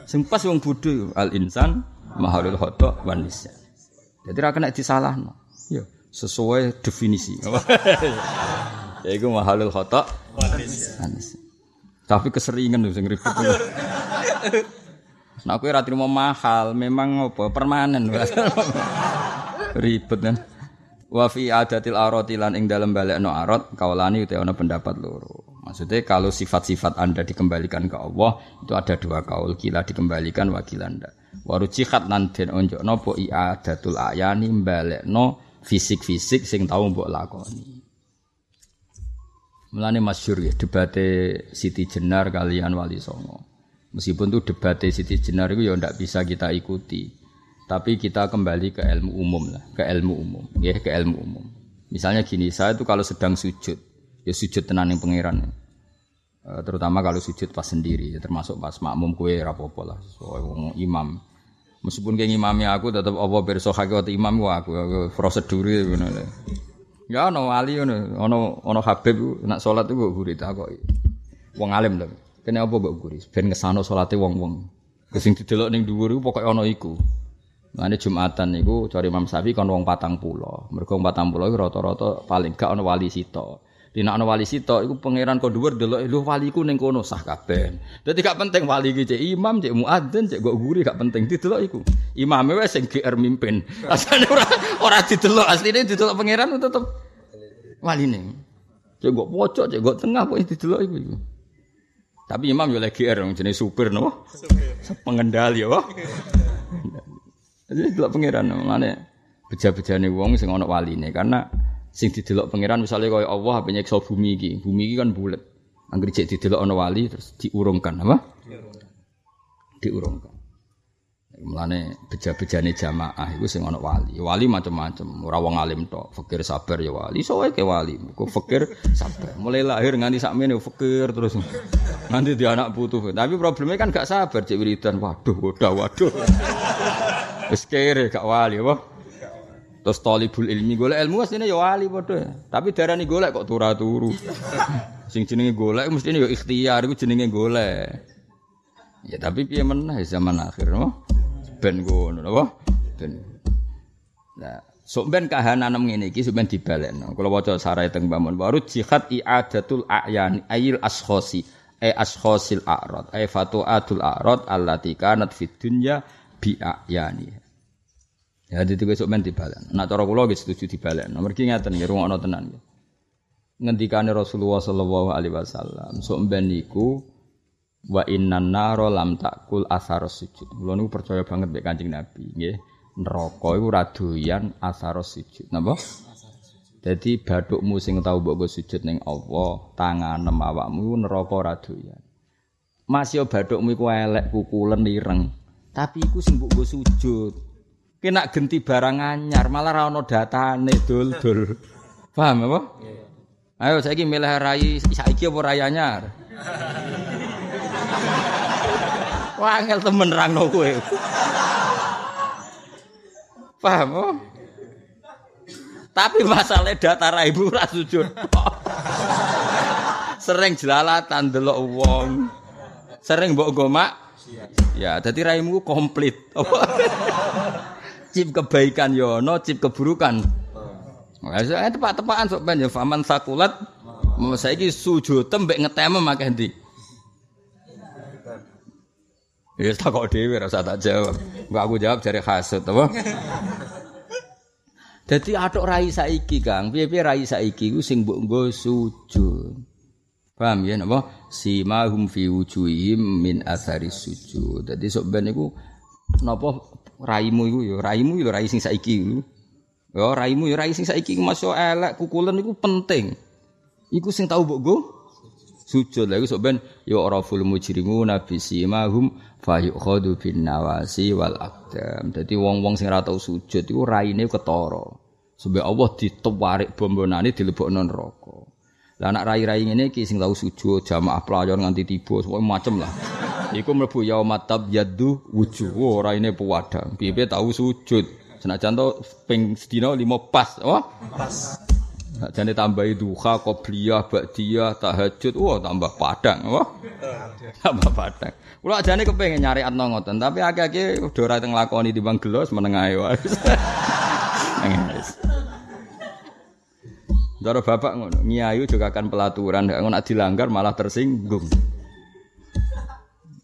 Sing pas wong bodho al insan mahalul khoto wan nisyan. Jadi ra kena disalahno. Ya, sesuai definisi. ya iku mahalul khoto wan nisyan. Tapi keseringan sing ribet. Nah, aku ra trimo mahal, memang apa permanen. ribet kan. Wa fi adatil arati lan ing dalem balekno arat kaulani utawa ana pendapat loro. Maksudnya kalau sifat-sifat Anda dikembalikan ke Allah itu ada dua kaul, kila dikembalikan wakil Anda. Waru cikat lan den onjokno po i'adatul ayani mbalekno fisik-fisik sing tau mbok lakoni. Mulane masyhur ya debate Siti Jenar kalian Wali Songo. Meskipun itu debate Siti Jenar itu ya ndak bisa kita ikuti. Tapi kita kembali ke ilmu umum lah, ke ilmu umum, ya ke ilmu umum. Misalnya gini, saya itu kalau sedang sujud, ya sujud tenan yang pangeran. Uh, terutama kalau sujud pas sendiri, ya termasuk pas makmum kue rapopo lah, so, imam. Meskipun kayak imamnya aku tetap apa berso hakikat imam gua aku, aku prosedur itu Ya ono wali ono ono ono Habib nak sholat itu gue gurih tak kok. Wong alim tapi. Kene apa mbok gurih? Ben ngesano salate wong-wong. Sing didelok ning dhuwur iku pokoke ono iku. Mane Jumatan niku cari Imam Syafi'i kon wong patang pulau. Mergo patang pulau iku rata-rata paling gak ana wali sito. Dina ana wali sito iku pangeran kok dhuwur delok lho waliku ning kono sah kabeh. Dadi gak penting wali iki cek imam, cek muadzin, cek gok guri gak penting didelok iku. Imame wis sing GR mimpin. Asane ora ora didelok, asline didelok pangeran tetep waline. Cek gok pojok, cek gok tengah kok didelok iku iku. Tapi imam yo lagi GR jenis supir no. Pengendali ya, Jadi delok pangeran mana beja-bejane wong sing ana waline karena sing didelok pangeran misalnya kaya Allah apa nyekso bumi iki. Bumi iki kan bulat. Angger cek didelok ana wali terus diurungkan apa? Diurungkan. Mulane beja-bejane jamaah iku sing ana wali. Wali macam-macam, ora wong alim tok. Fakir sabar ya wali, sowe ke wali. Kok fakir sabar. Mulai lahir nganti sakmene fakir terus. Nanti dia anak butuh. Tapi problemnya kan gak sabar cek wiridan. Waduh, waduh, waduh. Wis kere gak wali apa? Terus talibul ilmi golek ilmu asline ya wali padha. Tapi darani golek kok turu-turu. Sing jenenge golek mestine ya ikhtiar iku jenenge golek. Ya tapi piye meneh zaman akhir no? Ben ngono apa? Ben. Nah, sok ben kahanan ngene iki sok ben dibalekno. Kula waca sarai teng Bamun baru jihad i'adatul a'yan ayil ashkhasi ay ashkhasil a'rad ay fatuatul a'rad allati kanat fid dunya bi a'yani. Ya dadi besok men dibalen. Nak cara kula nggih setuju dibalen. Mergi ngaten nggih rungokno tenan nggih. Ngendikane Rasulullah sallallahu alaihi wasallam, sok ben wa innan naro lam takul asar sujud. Kula niku percaya banget mek Kanjeng Nabi nggih. Neraka iku ora doyan asar sujud. Napa? Jadi badukmu sing tau mbok sujud ning Allah, tangan awakmu neraka ora doyan. Mas yo badukmu iku elek kukulen ireng. Tapi iku sing mbok sujud. Kena genti barang anyar, malah ra ono datane dul-dul. Paham apa? Ayo saiki milih rai saiki apa rai anyar? Wah, angel temen rangno kowe. Paham apa? Tapi masalah data raibu ora sujud. Sering jelalatan delok wong. Sering mbok gomak. Ya, dadi raimu komplit. Cip kebaikan yo no cip keburukan. Wah, saya tepak-tepakan sok ben faman sakulat saiki sujud tembek ngetem akeh ndi. Ya tak kok dhewe rasa tak jawab. Enggak aku jawab jare hasud apa? Dadi atok rai saiki Kang, piye-piye rai saiki ku sing mbok nggo sujud. Paham ya napa? Simahum fi wujuhihim min athari sujud. Dadi sok ben iku napa raimu iku ya raimu ya rai sing saiki iku. Ya raimu ya rai sing saiki iku masuk elek kukulen iku penting. Iku sing tau mbok go sujud lha iku sok ben ya raful mujrimu nabi simahum fa yukhadu bin nawasi wal aqdam. Dadi wong-wong sing ora tau sujud iku raine ketara. Sebab Allah ditewarik bombonane dilebokno neraka. Lah anak rai-rai ngene iki sing tau sujud jamaah pelajar nganti tiba semua macem lah. Iku mlebu yaumatab yaddu wujuh. Oh, ora ini puwadang. Piye tahu sujud. Senajan to ping sedina 5 pas, oh. Pas. Jane tambahi duha, qobliyah, ba'diyah, tahajud, wah tambah padang, wah. tambah padang. Kula ajane kepengin nyari atno ngoten, tapi akeh-akeh udah ora teng lakoni timbang gelos meneng ae wae. Daro bapak ngono, ngiayu juga akan pelaturan, ngono dilanggar malah tersinggung.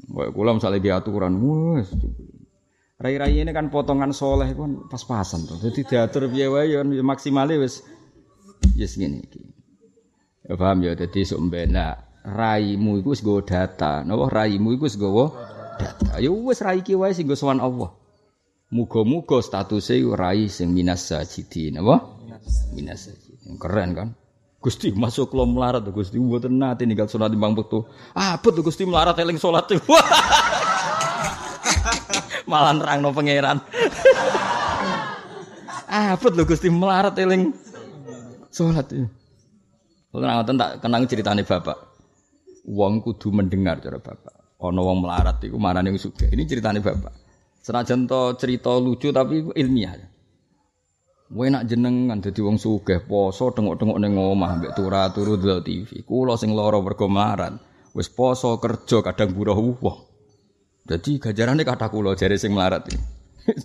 Kayak kula misalnya di aturan, wes. Rai-rai ini kan potongan soleh kan pas-pasan tuh. Jadi diatur piye wae ya maksimale wis yes ngene iki. Ya paham ya dadi sok mbena raimu iku wis data. Napa raimu iku wis data. Ya wis rai iki wae sing sowan Allah. Muga-muga statusé rai sing minas sajidin, apa? Minas sajidin. Keren kan? Gusti masuk lo melarat Gusti mboten nate ninggal salat timbang wektu. Ah, betul Gusti melarat eling salat. Malah nerangno pangeran. ah, betul Gusti melarat eling salat. Kalau ngoten tak kenang ceritane bapak. Wong kudu mendengar cara bapak. Ana wong melarat iku marane wis Ini ceritane bapak. Senajan to cerita lucu tapi ilmiah. Kowe nak jenengan dadi wong sugih poso tengok-tengok ning omah mbek turu turu delok TV. Kula sing lara mergo maran. Wis poso kerja kadang buruh wong. Dadi gajarane kata kula jare sing melarat iki.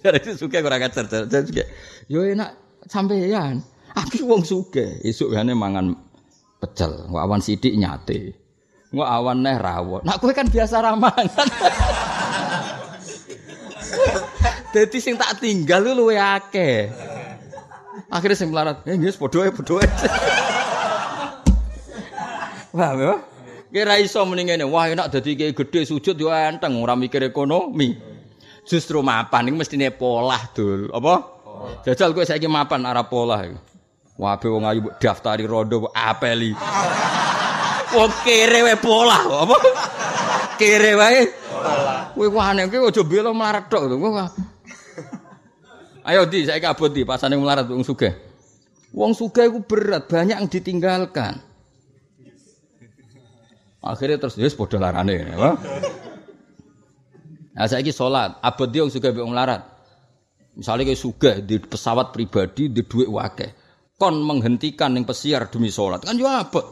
Jadi suka kurang ajar. Jadi yo enak sampeyan. Aku wong suge, esuk gane mangan pecel, awan sidik nyate. Nggak awan neh rawon. Nak kowe kan biasa ramangan. Dadi sing tak tinggal lu luwe akeh. Akhirnya sing melarat, eh nggih padha ae padha ae. Paham ya? Kira iso muni ngene, wah enak dadi kiai gedhe sujud yo enteng ora mikir ekonomi. Justru mapan iki mestine polah dul. Apa? Jajal kowe saiki mapan arah polah iki. Wabe wong ayu daftari rondo apeli. Wong kere wae polah apa? Kere wae. Kowe wane kowe aja bela melarat tok to. Ayo di saya kabut di pasane melarat wong sugih. Wong sugih iku berat, banyak yang ditinggalkan. Akhirnya terus wis padha larane ya. Nah saiki salat, abot di wong sugih wong melarat. Misalnya kayak sugih di pesawat pribadi di duit wakeh. Kon menghentikan yang pesiar demi sholat kan juga abot.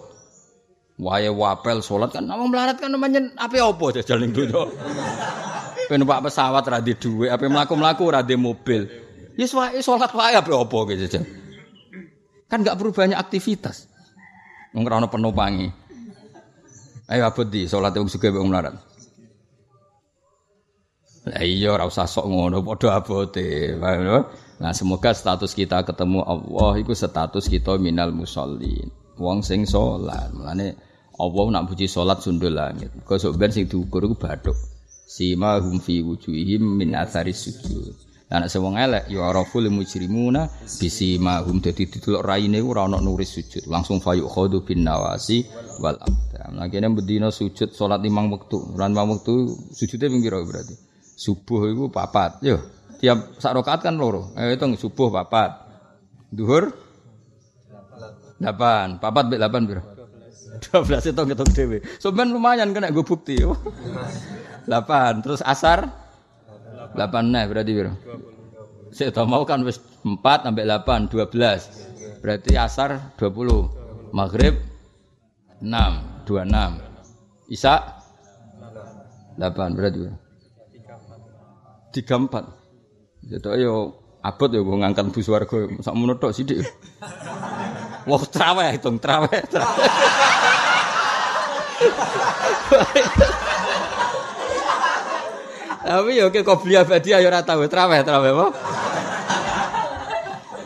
Wae wapel sholat kan nama melarat kan namanya apa apa jajal ning dunya. Penumpak pesawat ra di duit, apa mlaku-mlaku ra di mobil. Ya wae salat wae apa apa gitu. Kan enggak perlu banyak aktivitas. Wong ora penumpangi. Ayo abot di salat wong sugih wong melarat. Lah iya ora usah sok ngono padha abote. Nah semoga status kita ketemu Allah itu status kita minal musallin. Wong sing salat. Mulane Allah nak puji salat sundul langit. Kok sok ben sing diukur iku bathuk. Sima hum fi wujuhihim min athari sujud. Anak sewong elek ya araful mujrimuna bisima hum dadi dituluk raine ora ana nuris sujud langsung fayu khadu bin nawasi wal abdam. Nah kene bedina sujud salat limang wektu. Lan limang wektu sujude berarti? Subuh iku papat. Yo, tiap sak rakaat kan loro. Ayo hitung subuh papat. Duhur 8. Papat mbek 8 piro? 12 itu ngitung dhewe. Sampeyan lumayan kena gue bukti. 8. Terus asar 8 nah berarti piro? Saya mau kan wis 4 sampai 8 12. Berarti asar 20. Maghrib 6 26. Isya 8 berarti piro? 34. Jadi ayo abot ya gue ngangkat bus warga sak mono tok sithik. Wah traweh hitung traweh. Tapi ya oke kok beli abadi ayo ora tau traweh traweh apa?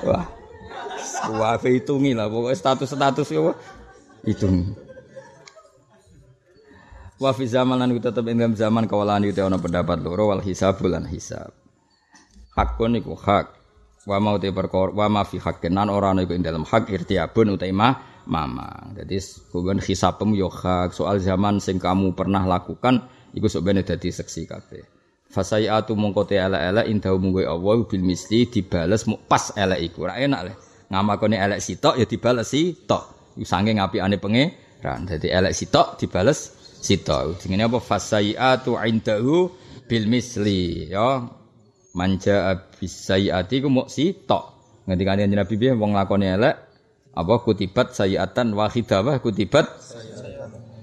Wah. Wah, hitungi lah pokoknya status-status ya hitung. Wa fi zaman lan tetep ing zaman kawalan itu ana pendapat loro wal hisab lan hisab. Hakun iku hak. Wa mau te perkara wa ma fi hakin nan ora ana iku dalam hak irtiabun utai mama. Jadi kuben hisabmu yo hak soal zaman sing kamu pernah lakukan iku bene dadi seksi kabeh. Fasayatu mongko te elek-elek indahu munggo Allah bil misli dibales pas elek iku. Ora enak le. Ngamakone elek sitok ya dibales sitok. Sange ngapiane pangeran. Dadi elek sitok dibales sitok. Jenenge apa fasayatu indahu bil misli ya. Manja bisayati ku mok sitok. Ngendikane Nabi piye wong lakone elek apa kutibat sayiatan wahidah wa kutibat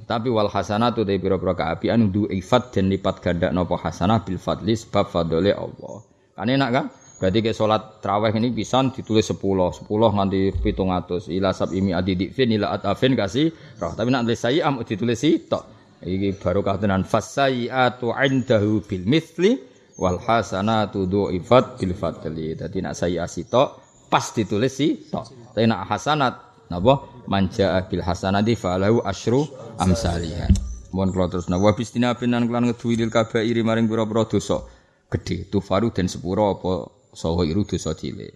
tapi wal hasanatu te pira-pira kaapian du ifat dan lipat ganda nopo hasanah bil fadli sebab fadole Allah. Kan enak kan? Berarti ke salat traweh ini pisan ditulis 10, 10 nganti 700. Ila sab imi adi dikfin ila atafin kasih roh. Tapi nak tulis saya am ditulis tok. Iki barokah tenan fasayiatu indahu bil mithli wal hasanatu ifat bil fadli. Dadi nak saya tok pas ditulis tok. Tapi nak hasanat napa manja bil hasanati falahu asyru amsalihah. Mohon kula terus wa bistina binan kelan ngeduwi lil kabairi maring pira-pira dosa gedhe tufaru den sepuro apa saha iru dosa cilik.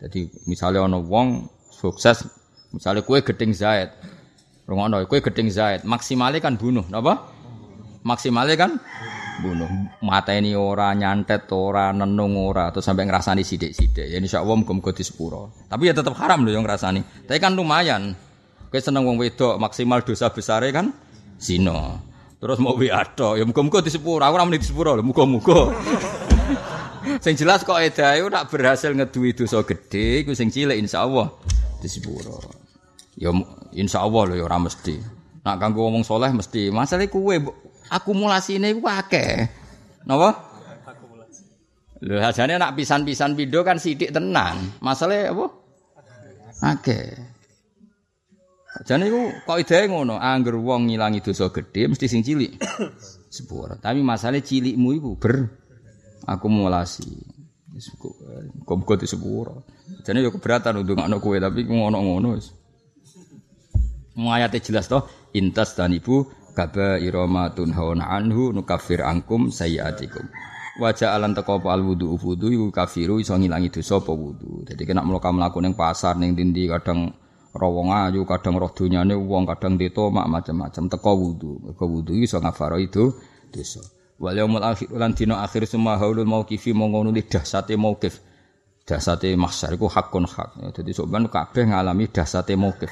Jadi misalnya ana wong sukses misalnya kue gedeng Zaid. Rungono kue gedeng Zaid, maksimalnya kan bunuh, napa? Maksimalnya kan bunuh. Mata ini ora nyantet ora nenung ora atau sampai ngerasani sidik-sidik. Ya insyaallah muga-muga di sepuro. Tapi ya tetap haram loh yang ngerasani. Tapi kan lumayan. Kowe seneng wong wedok maksimal dosa besar kan zina. Terus mau wiato, ya muga-muga sepuro. Aku ora muni di sepuro lho, muga-muga. sing jelas kok edae nak berhasil ngeduwi dosa gede iku sing cilik insyaallah di sepuro. Ya insyaallah lho ya ora mesti. Nak kanggo ngomong soleh mesti. Masalah kuwe akumulasi ini iku akeh. Napa? Lho ajane nak pisan-pisan pindho kan sithik tenan. Masalahe apa? Akeh. Jane iku kaidahe ngono, angger wong ngilangi dosa gedhe mesti sing cilik. Sepuro. Tapi masalahnya cilikmu iku ber akumulasi. Kok kok di sepuro. Jane yo keberatan untuk ngono tapi ngono-ngono. Ayate jelas toh intas dan ibu kaba irama tunhauna anhu nukafir angkum sayiatikum. Wajah alan teko apa al wudu wudu iku kafiru iso ngilangi dosa apa wudu. Jadi kena mloka mlaku ning pasar ning dindi kadang rawong ayu, kadang roh donyane wong, kadang mak macam-macam teko wudu. Mergo wudu iso ngafaro itu dosa. Wal yaumul akhir lan dina akhir semua haulul mauqifi mongko nuli dahsate mauqif. Dahsate mahsyar iku hakun hak. Dadi soban kabeh ngalami dahsate mauqif.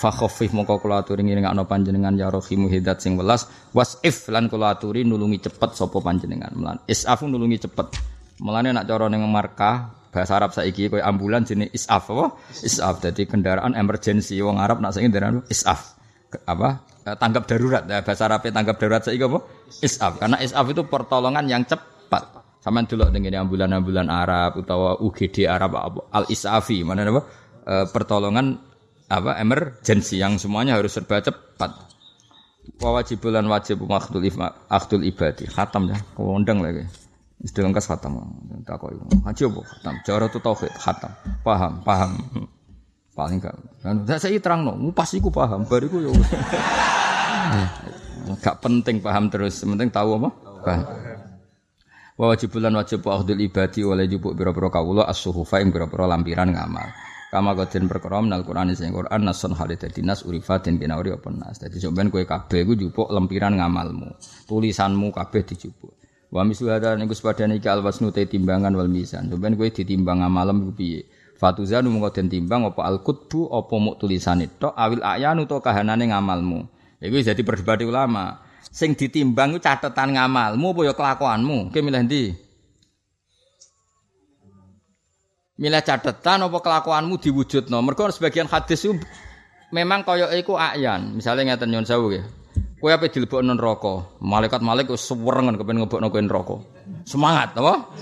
Fa khaffif mongko kula aturi ngringakno panjenengan ya rahimu hidat sing welas wasif lan kula aturi nulungi cepet sapa panjenengan. Melan isafu nulungi cepet. Mulane nak cara ning markah bahasa Arab saiki koyo ambulan jenis isaf apa? Isaf dadi kendaraan emergency wong Arab nak saiki kendaraan isaf. Apa? Eh, tanggap darurat. Ya, bahasa Arab tanggap darurat saiki apa? Isaf. Karena isaf itu pertolongan yang cepat. Sama dulu dengan ambulan-ambulan Arab atau UGD Arab al isafi mana apa? E, pertolongan apa emergency yang semuanya harus serba cepat. Wajibulan wajib makhdul akhdul ibadi. Khatam ya, kondang lagi. Istilah lengkap khatam. Takoi. Haji apa? Khatam. Cara itu tauhid khatam. Paham, paham. Paling. Kan saya terang no, pas iku paham, bariku yo. Gak penting paham terus, penting tahu apa? Paham. Wa wajibulan wajib akhdul ibadi oleh jupuk biro-biro kawula as-suhufa ing biro-biro lampiran ngamal. Kama kodin perkara menal Quran sing Quran nasun halid dadi nas urifatin kinauri apa nas. Dadi sampean kowe kabeh lempiran ngamalmu. Tulisanmu kabeh dijupuk. Wa misu hada niku sepadane iki alwasnu timbangan wal mizan. Sampean kowe ditimbang ngamalem iku piye? Timbang apa al-kutbu apa muk tulisane tok awil ayanu to kahanane ngamalmu. Iku jadi perdebatan ulama. Sing ditimbang itu catatan ngamalmu apa ya kelakuanmu? Oke milih? Milih catatan apa kelakuanmu diwujudno. Mergo sebagian hadis itu memang kaya iku ayan. Misalnya ngeten nyon sewu nggih. Kowe ape dilebokno neraka? Malaikat-malaikat sewerengen kepen ngebokno kowe neraka. Semangat, apa?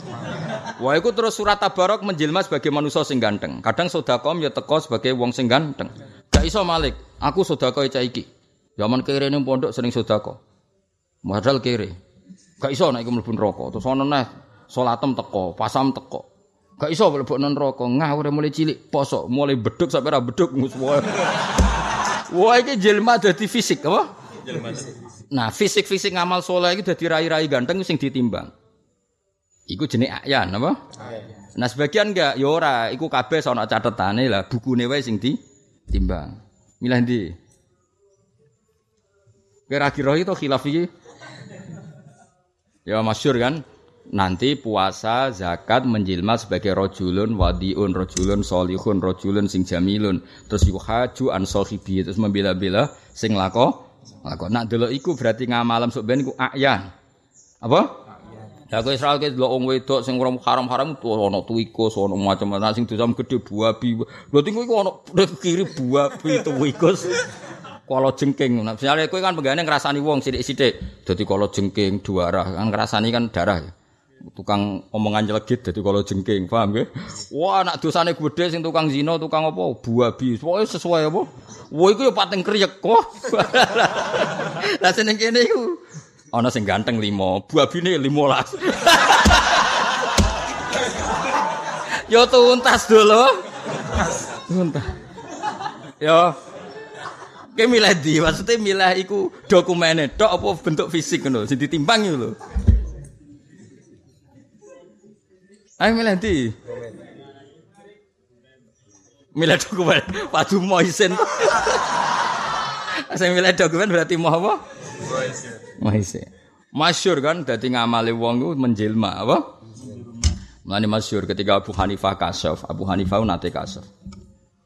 Wah, iku terus surat Tabarok menjelma sebagai manusia sing ganteng. Kadang sedekah ya teko sebagai wong sing ganteng. Gak iso Malik, aku sedekah cah iki. Zaman kere ning pondok sering sedekah. Modal kere. Gak iso nek iku mlebu neraka. Terus ana neh salatem teko, pasam teko. Gak iso mlebu neraka. Ngawur mulai cilik poso, mulai beduk sampai ra beduk. Wah, iki jelma dadi fisik apa? Nah, fisik-fisik ngamal soleh itu dadi rai-rai ganteng sing ditimbang. Iku jenis ayan apa? Nah, sebagian enggak ya ora, iku kabeh ana catetane lah, bukune wae sing ditimbang. Milah ndi? Kira-kira itu khilaf iki. Ya masyur kan? Nanti puasa, zakat menjilma sebagai rojulun, wadiun, rojulun, solihun, rojulun, sing jamilun. Terus iku haju an sohibi, terus membela-bela sing lako. Lako. Nak dulu iku berarti ngamalam sok ben iku ayan. Apa? Ya kowe Israel ke delok wong wedok sing ora haram-haram tuh ana tuikus, ana macam-macam sing dosa gede buabi. Lho tingku iku ana kiri buabi tuikus kalau jengking. Nah, misalnya kue kan pegane ngerasani wong sidik-sidik. Jadi kalau jengking dua arah kan ngerasani kan darah. Ya. Tukang omongan jelegit jadi kalau jengking, paham ya? Wah, anak dosane gede sing tukang zina, tukang apa? Buabi. Pokoke sesuai apa? Wah, iku ya pating kriyek kok. Lah seneng kene iku ana sing ganteng 5, buabine 15. Yo tuntas dulu. Tuntas. Yo Oke milih di, maksudnya milih iku dokumennya, dok apa bentuk fisik ngono, sing ditimbang itu lho. Ayo milih di. Milih dokumen, padu moisen. Saya milih dokumen berarti mau apa? Moisen. Masyur kan, jadi ngamali wong menjelma apa? Mulane masyur ketika Abu Hanifah kasaf, Abu Hanifah nate kasaf.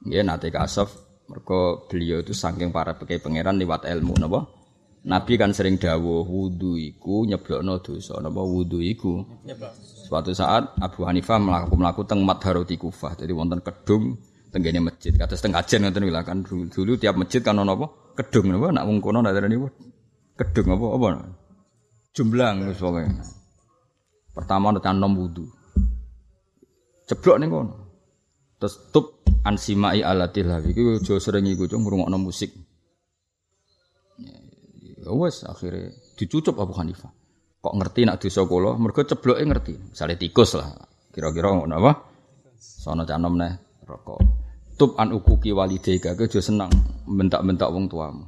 Nggih nate kasaf Mergo beliau itu saking para pekai pangeran lewat ilmu napa? Nabi kan sering dawuh wudu iku nyeblokno dosa napa wudu iku. Suatu saat Abu Hanifah melakukan melaku teng Madharoti Kufah. Jadi wonten kedung tenggene masjid. Kata setengah jen ngoten lho kan dulu, dulu tiap masjid kan ono apa? Kedung napa nak wong kono ndak kedung apa apa? Jumblang wis pokoke. Pertama ana nom wudu. Ceblok ning kono. Terus tup ansimai alatil hawi iku aja sering iku cung ngrungokno musik. Ya wes akhirnya dicucup Abu Hanifah. Kok ngerti nak dosa kula? Mergo cebloke ngerti. Misale tikus lah. Kira-kira ngono apa? Sono canom neh rokok. Tub an ukuki walidayka ke aja seneng bentak-bentak wong tuamu.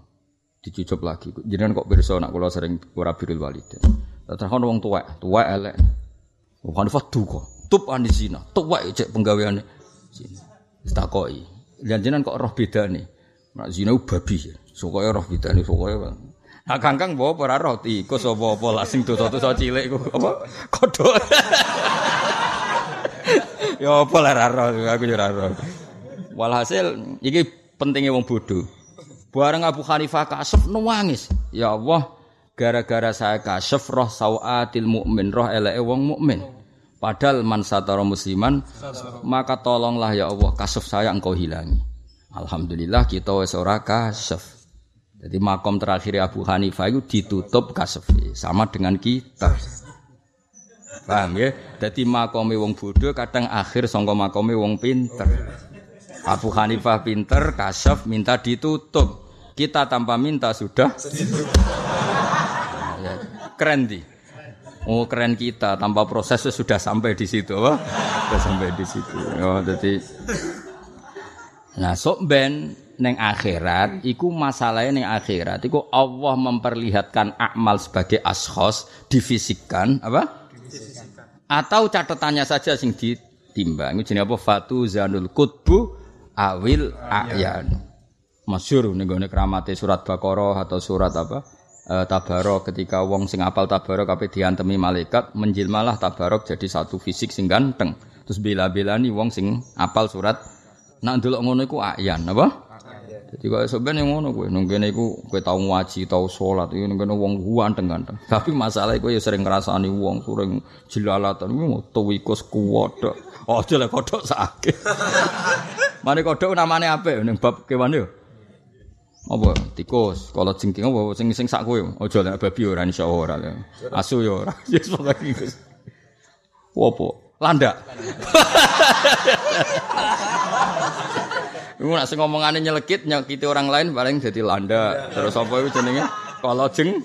Dicucup lagi. Jenengan kok pirsa nak kula sering ora birul walidain. Terus wong tuwek, tuwek elek. Abu Hanifah duka. Tub an zina. Tuwek cek penggaweane zina. Takoki. Janjinan kok roh bedane. Nak zina babi ya. Sukoe roh bedane sukoe. Nah kangkang bawa para roti, tikus apa-apa lah sing dosa-dosa cilik ku apa kodok. ya apa lah ra aku ya ra Walhasil iki pentingnya wong bodoh. Bareng Abu Hanifah kasef nangis. Ya Allah, gara-gara saya kasef roh sawatil mukmin, roh eleke wong mukmin. Padahal man satara musliman, maka tolonglah ya Allah kasef saya engkau hilangi. Alhamdulillah kita wis ora. Jadi makom terakhir Abu Hanifah itu ditutup kasefi sama dengan kita. Paham ya? Jadi makome wong bodoh kadang akhir sangka makome wong pinter. Abu Hanifah pinter, kasef minta ditutup. Kita tanpa minta sudah ya, keren di. Oh keren kita tanpa proses sudah sampai di situ, wah. Sudah sampai di situ. Oh jadi Nah, sok ben neng akhirat iku masalahnya neng akhirat. Iku Allah memperlihatkan amal sebagai ashos difisikkan apa? Atau catatannya saja sing ditimbang. Ini apa? Fatu zanul kutbu awil ayan. Masyur nih gue keramate surat bakoroh atau surat apa? E, tabarok. Ketika wong sing apal tabarok apa diantemi malaikat menjilmalah tabarok jadi satu fisik sing ganteng. Terus bela-bela nih wong sing apal surat nak dulu ngono iku ayan apa jadi kok yang ngono kowe, nung kene iku kowe tau ngaji, tau salat, iku nung kene wong ganteng-ganteng. Tapi masalah kowe ya sering ngrasani wong, sering jilalatan, iku tuwikus kuwodok. Aja lek kodok sakit. Mane kodok namane apik ning bab kewan yo. Apa tikus, kalau jengking apa sing sing sak kowe. Aja lek babi ora insyaallah ora. Asu yo ora. Yes pokoke? Landak. Iku nak ngomongane nyelekit nyakiti orang lain paling jadi landa. Terus apa iku jenenge? Kalau jeng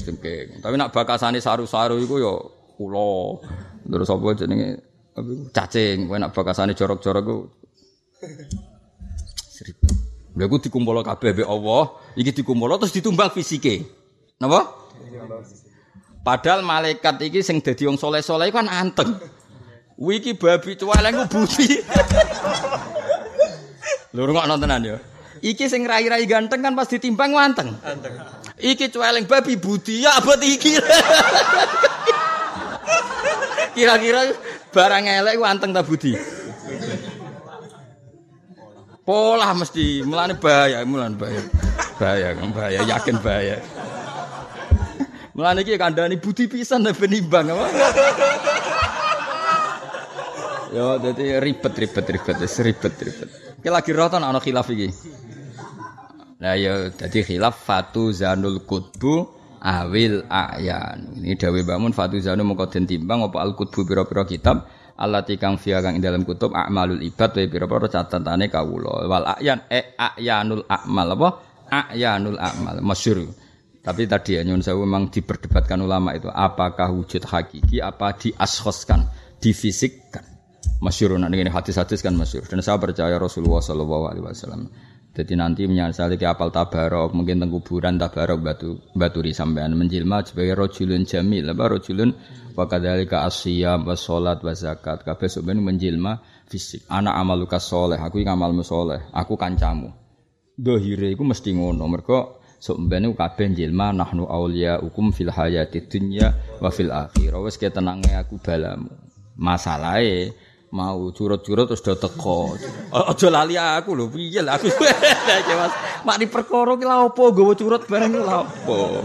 jengking. Tapi nak bakasane saru-saru iku ya kula. Terus apa jenenge? Cacing. Kowe nak bakasane jorok-jorok iku seribu. Lha iku dikumpul kabeh mbek Allah, iki dikumpul terus ditumbang fisike. Napa? Padahal malaikat iki sing dadi wong soleh-soleh kan anteng. Wiki babi cuweleng budi. Lho rungokno tenan ya. Iki sing rai-rai ganteng kan pas ditimbang wanteng. Anteng. Iki cueling babi budi ya abot iki. Kira-kira barang elek wanteng ta budi? Pola mesti, mulane bahaya, mulane bahaya. Bahaya, bahaya, yakin bahaya. Mulane iki kandhani budi pisan ben nimbang apa? Yo, jadi ribet, ribet, ribet, ribet, ribet. Ki lagi roh ana khilaf iki. Lah ya dadi khilaf fatu zanul kutbu awil ayan. Ini dawe bangun fatu zanu mongko den timbang apa al kutbu pira-pira kitab Allah tikang via kang dalam kutub amalul ibad wa pira-pira catatane kawula. Wal ayan e ayanul amal apa? Ayanul amal masyhur. Tapi tadi ya nyun sewu memang diperdebatkan ulama itu apakah wujud hakiki apa diashoskan, difisikkan. Masyur nanti ini hadis-hadis kan masyur. Dan saya percaya Rasulullah Shallallahu Alaihi Wasallam. Jadi nanti menyesali ke apal tabarok, mungkin teng kuburan tabarok batu baturi sampean menjilma sebagai rojulun jamil, apa rojulun wakadhalika asyam wa sholat wa zakat. Kabeh sebenarnya menjilma fisik. Anak amaluka soleh, aku yang amalmu soleh, aku kancamu. Dohire iku mesti ngono. Mereka sebenarnya kabeh jilma nahnu aulia hukum fil hayati dunya wa fil akhirah. Wes ketenange aku balamu. Masalahnya mau curut-curut terus do teko. Aja lali aku lho, piye lah aku. Mas, mak di perkara ki lha opo gowo curut bareng lha opo.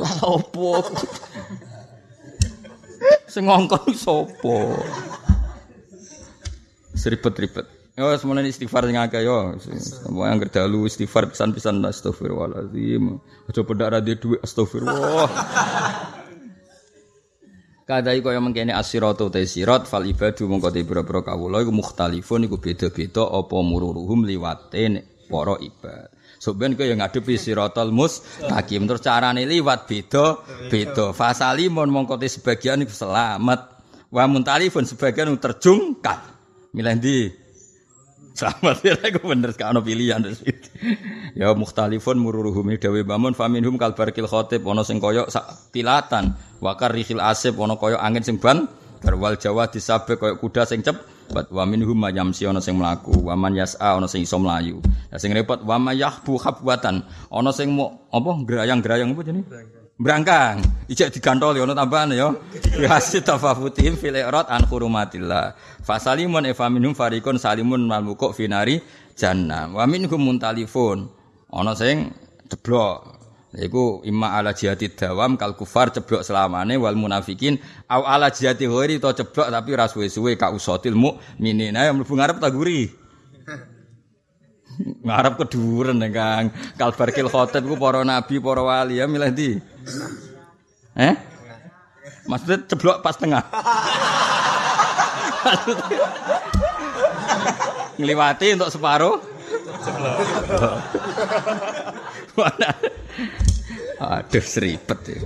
Lha opo. Sing ngongkon sapa? Seribet-ribet. Yo semuanya istighfar sing akeh yo. Semua yang kerdalu istighfar pisan-pisan astagfirullahalazim. Aja pedak ra duwe astagfirullah. Kadai kaya mengkene asiratu te sirat fal ibadu mongko te boro-boro kawula iku mukhtalifun iku beda-beda apa mururuhum liwate para ibad. Soben kaya ngadepi siratal mustaqim terus carane liwat beda beda. Fasalimun mongko te sebagian iku selamat. Wa muntalifun sebagian terjungkal. Milih ndi? Selamat ya iku bener gak ono pilihan Ya mukhtalifun mururuhum dawe bamun faminhum kal barkil khatib ana sing kaya sak tilatan. Wa karihil asib ana kaya angin sing ban garwal jawa disabek kaya kuda sing cepet wa minhum mayamsi ana sing mlaku. Wa man yas'a ana sing iso mlayu. Lah sing repot wa mayahbu khabwatan ana sing mau apa grayang-grayang apa jenenge Brangkang, ijek digantol ya ono tambahan ya. Hasil tafafutihim fil i'rad an hurumatillah. Fasalimun e faminhum farikun salimun mal muqu finari jannah. Wa minhum muntalifun. Ana sing ceblok. Iku imma ala jihati dawam kal kufar ceblok selamane wal munafikin au ala jihati ghairi to ceblok tapi ra suwe-suwe ka usatil mukminin. Ayo mlebu ngarep ta guri. Ngarep keduren Kang. Kalbarkil khotib ku para nabi, para wali ya milih ndi? Eh? Maksudnya ceblok pas tengah. Ngliwati untuk separuh. Aduh seripet ya.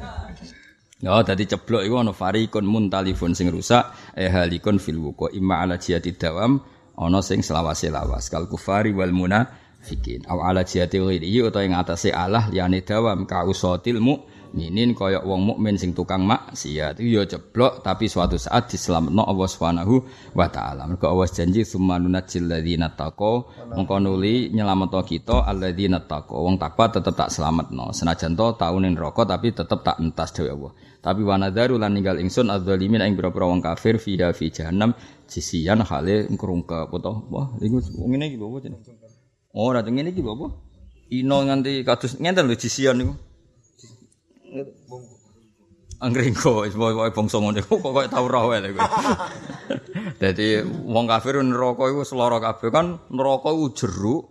Ya, dadi ceblok iku ana farikun muntalifun sing rusak, eh halikun fil wuqa imma ala jihati dawam ana sing selawase lawas kal kufari wal munafikin aw ala jihati ghairi utawa ing atase Allah liyane dawam ka usatil mukminin kaya wong mukmin sing tukang maksiat. Itu ya ceblok tapi suatu saat diselametno Allah Subhanahu wa taala. Mergo Allah janji summa nunajjil ladzina taqo mongko nuli nyelametno kita alladzina taqo wong takwa tetep tak selametno. Senajan to taune neraka tapi tetep tak entas dewe Allah. Tapi wanadaru lan ninggal ingsun adzalimin ing pira-pira wong kafir fi fi jahannam. Sisian hale ngrungkep apa wah iku ngene iki apa jenenge? Oh ra ngene iki apa? Ino nganti kados ngenten lho sisian niku Anggringko, wae bangsa ngene kok koyo tau roh wae kowe. Dadi wong kafir neraka iku seloro kabeh kan neraka iku jeruk.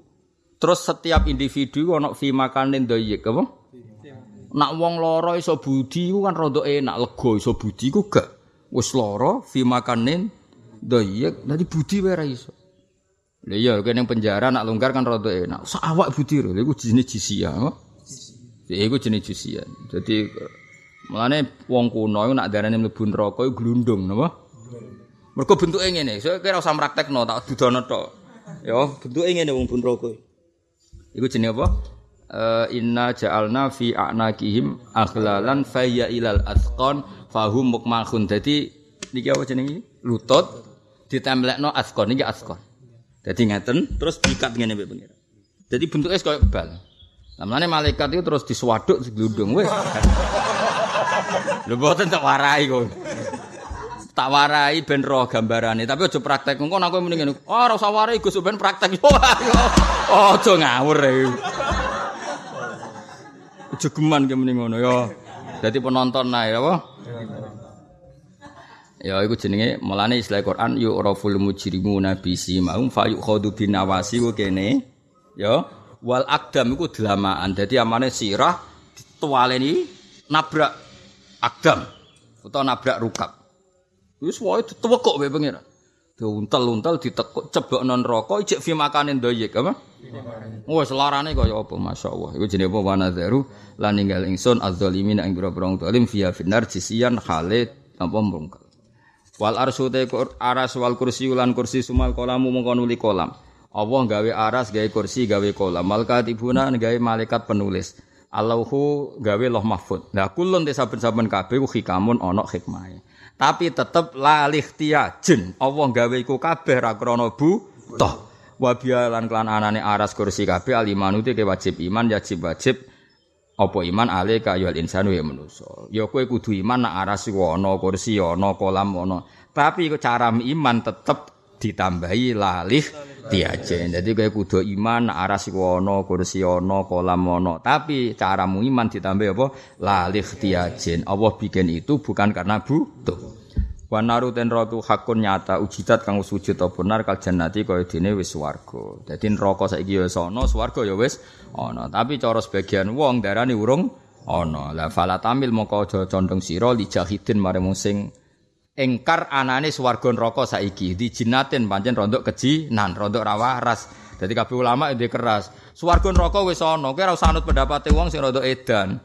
Terus setiap individu ana fi makanin doyek apa? Nak wong loro iso budi iku kan rada enak lega iso budi iku gak. Wis lara fi makanin Doyek, nanti budi wae ra iso. Lah iya kene penjara nak longgar kan rada enak. Sak awak budi lho, iku jenis jisia. Ya iku jenis jisia. Jadi mulane wong kuno nak darane mlebu neraka iku glundung napa? Mergo bentuke ngene. Saya kira usah praktekno tak dudono tok. Ya, bentuke ngene wong bun neraka. Iku jenenge apa? Uh, inna ja'alna fi a'naqihim aghlalan fayya ilal asqan fahum mukmahun. Dadi niki apa jenenge? Lutut ditemplekno askon iki askon. Dadi ngeten terus diikat ngene mbek pengira. Dadi bentuknya koyo bal. Lamane malaikat itu terus diswaduk seglundung wis. Lho boten tak warai kok. Tak warai ben roh gambarane, tapi aja praktek. Engko aku mending ngene. Oh, ora warai Gus ben praktek. Oh, aja ngawur e. Jogeman ke mending ngono ya. Dadi penonton ae apa? Ya iku jenenge mulane istilah Quran yu'raful mujrimuna bi simahum fa yukhadu bin nawasi ku kene. Ya wal akdam iku delamaan. Dadi amane sirah ditualeni nabrak akdam utawa nabrak rukab. Wis wae ditewekok wae pengira. Diuntel-untel ditekuk cebok non rokok ijek fi makanin doyek apa? Wes larane kaya apa masyaallah. Iku jenenge apa wanadharu lan ninggal ingsun az-zalimin ing pira-pira zalim fiya finnar jisian khalid apa mrungkel. Wal arsu te aras wal kursi ulan kursi sumal kolamu mongko nuli kolam. Allah gawe aras gawe kursi gawe kolam. Malaikat ibuna gawe malaikat penulis. Allahu gawe loh mahfud. Nah kulun te saben-saben kabeh ku hikamun ana hikmahe. Tapi tetep la jen. Allah gawe iku kabeh ra krana butuh. Wa bialan klan anane aras kursi kabeh alimanu te wajib iman wajib wajib apa iman ale kayal insanu ya manusa ya kowe kudu iman nak aras ana kursi ana kolam ana tapi cara iman tetep ditambahi lalih diajen dadi kowe kudu iman nak aras ana kursi ana kolam ana tapi caramu iman ditambahi apa? Lalih diajen Allah bikin itu bukan karena butuh. Wa naru ten ratu hakun nyata ujidat kang sujud apa benar kal jannati kaya dene wis swarga. Dadi neraka saiki ya wis ana, swarga ya wis ana. Tapi cara sebagian wong darani urung ana la fala tamil moko aja condong sira li jahidin mare sing engkar anane swarga neraka saiki. Di jinatin pancen rondok kejinan rondok ra waras dadi kabeh ulama ide keras. Swarga neraka wis ana kowe ora usah anut pendapate wong sing rondok edan.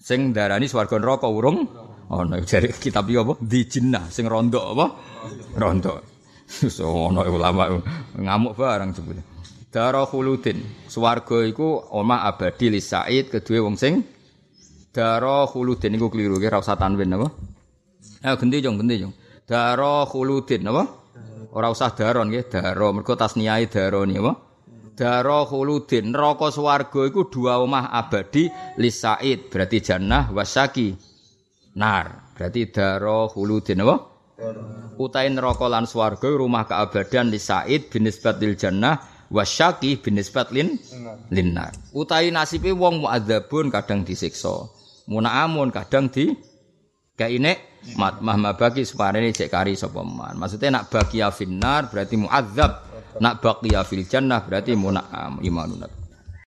Sing darani swarga neraka urung ana. Jare kitab iki apa? Di jinnah sing rondok apa? Rondok. So ana ulama ngamuk barang jebule. Dara khuludin. Swarga iku omah abadi li Said kedue wong sing Dara khuludin. Iku keliru ki ora usah tanwin apa? Eh genti jong, genti jong. Dara khuludin apa? Ora usah daron nggih, dara mergo tasniyae daroni apa? Dara khuludin. Neraka swarga iku dua omah abadi li Said, berarti jannah wasaki. Nar, berarti dara khuludin apa? Utain neraka lan swarga rumah keabadian li Said binisbat lil jannah wasyaki binisbat lin linnar. Utai nasibe wong muadzabun kadang disiksa. Munaamun kadang di kaine mat mahma bagi suparene cek kari sapa man. Nak baqiya finnar berarti muadzab, nak baqiya fil jannah berarti munaam imanunat.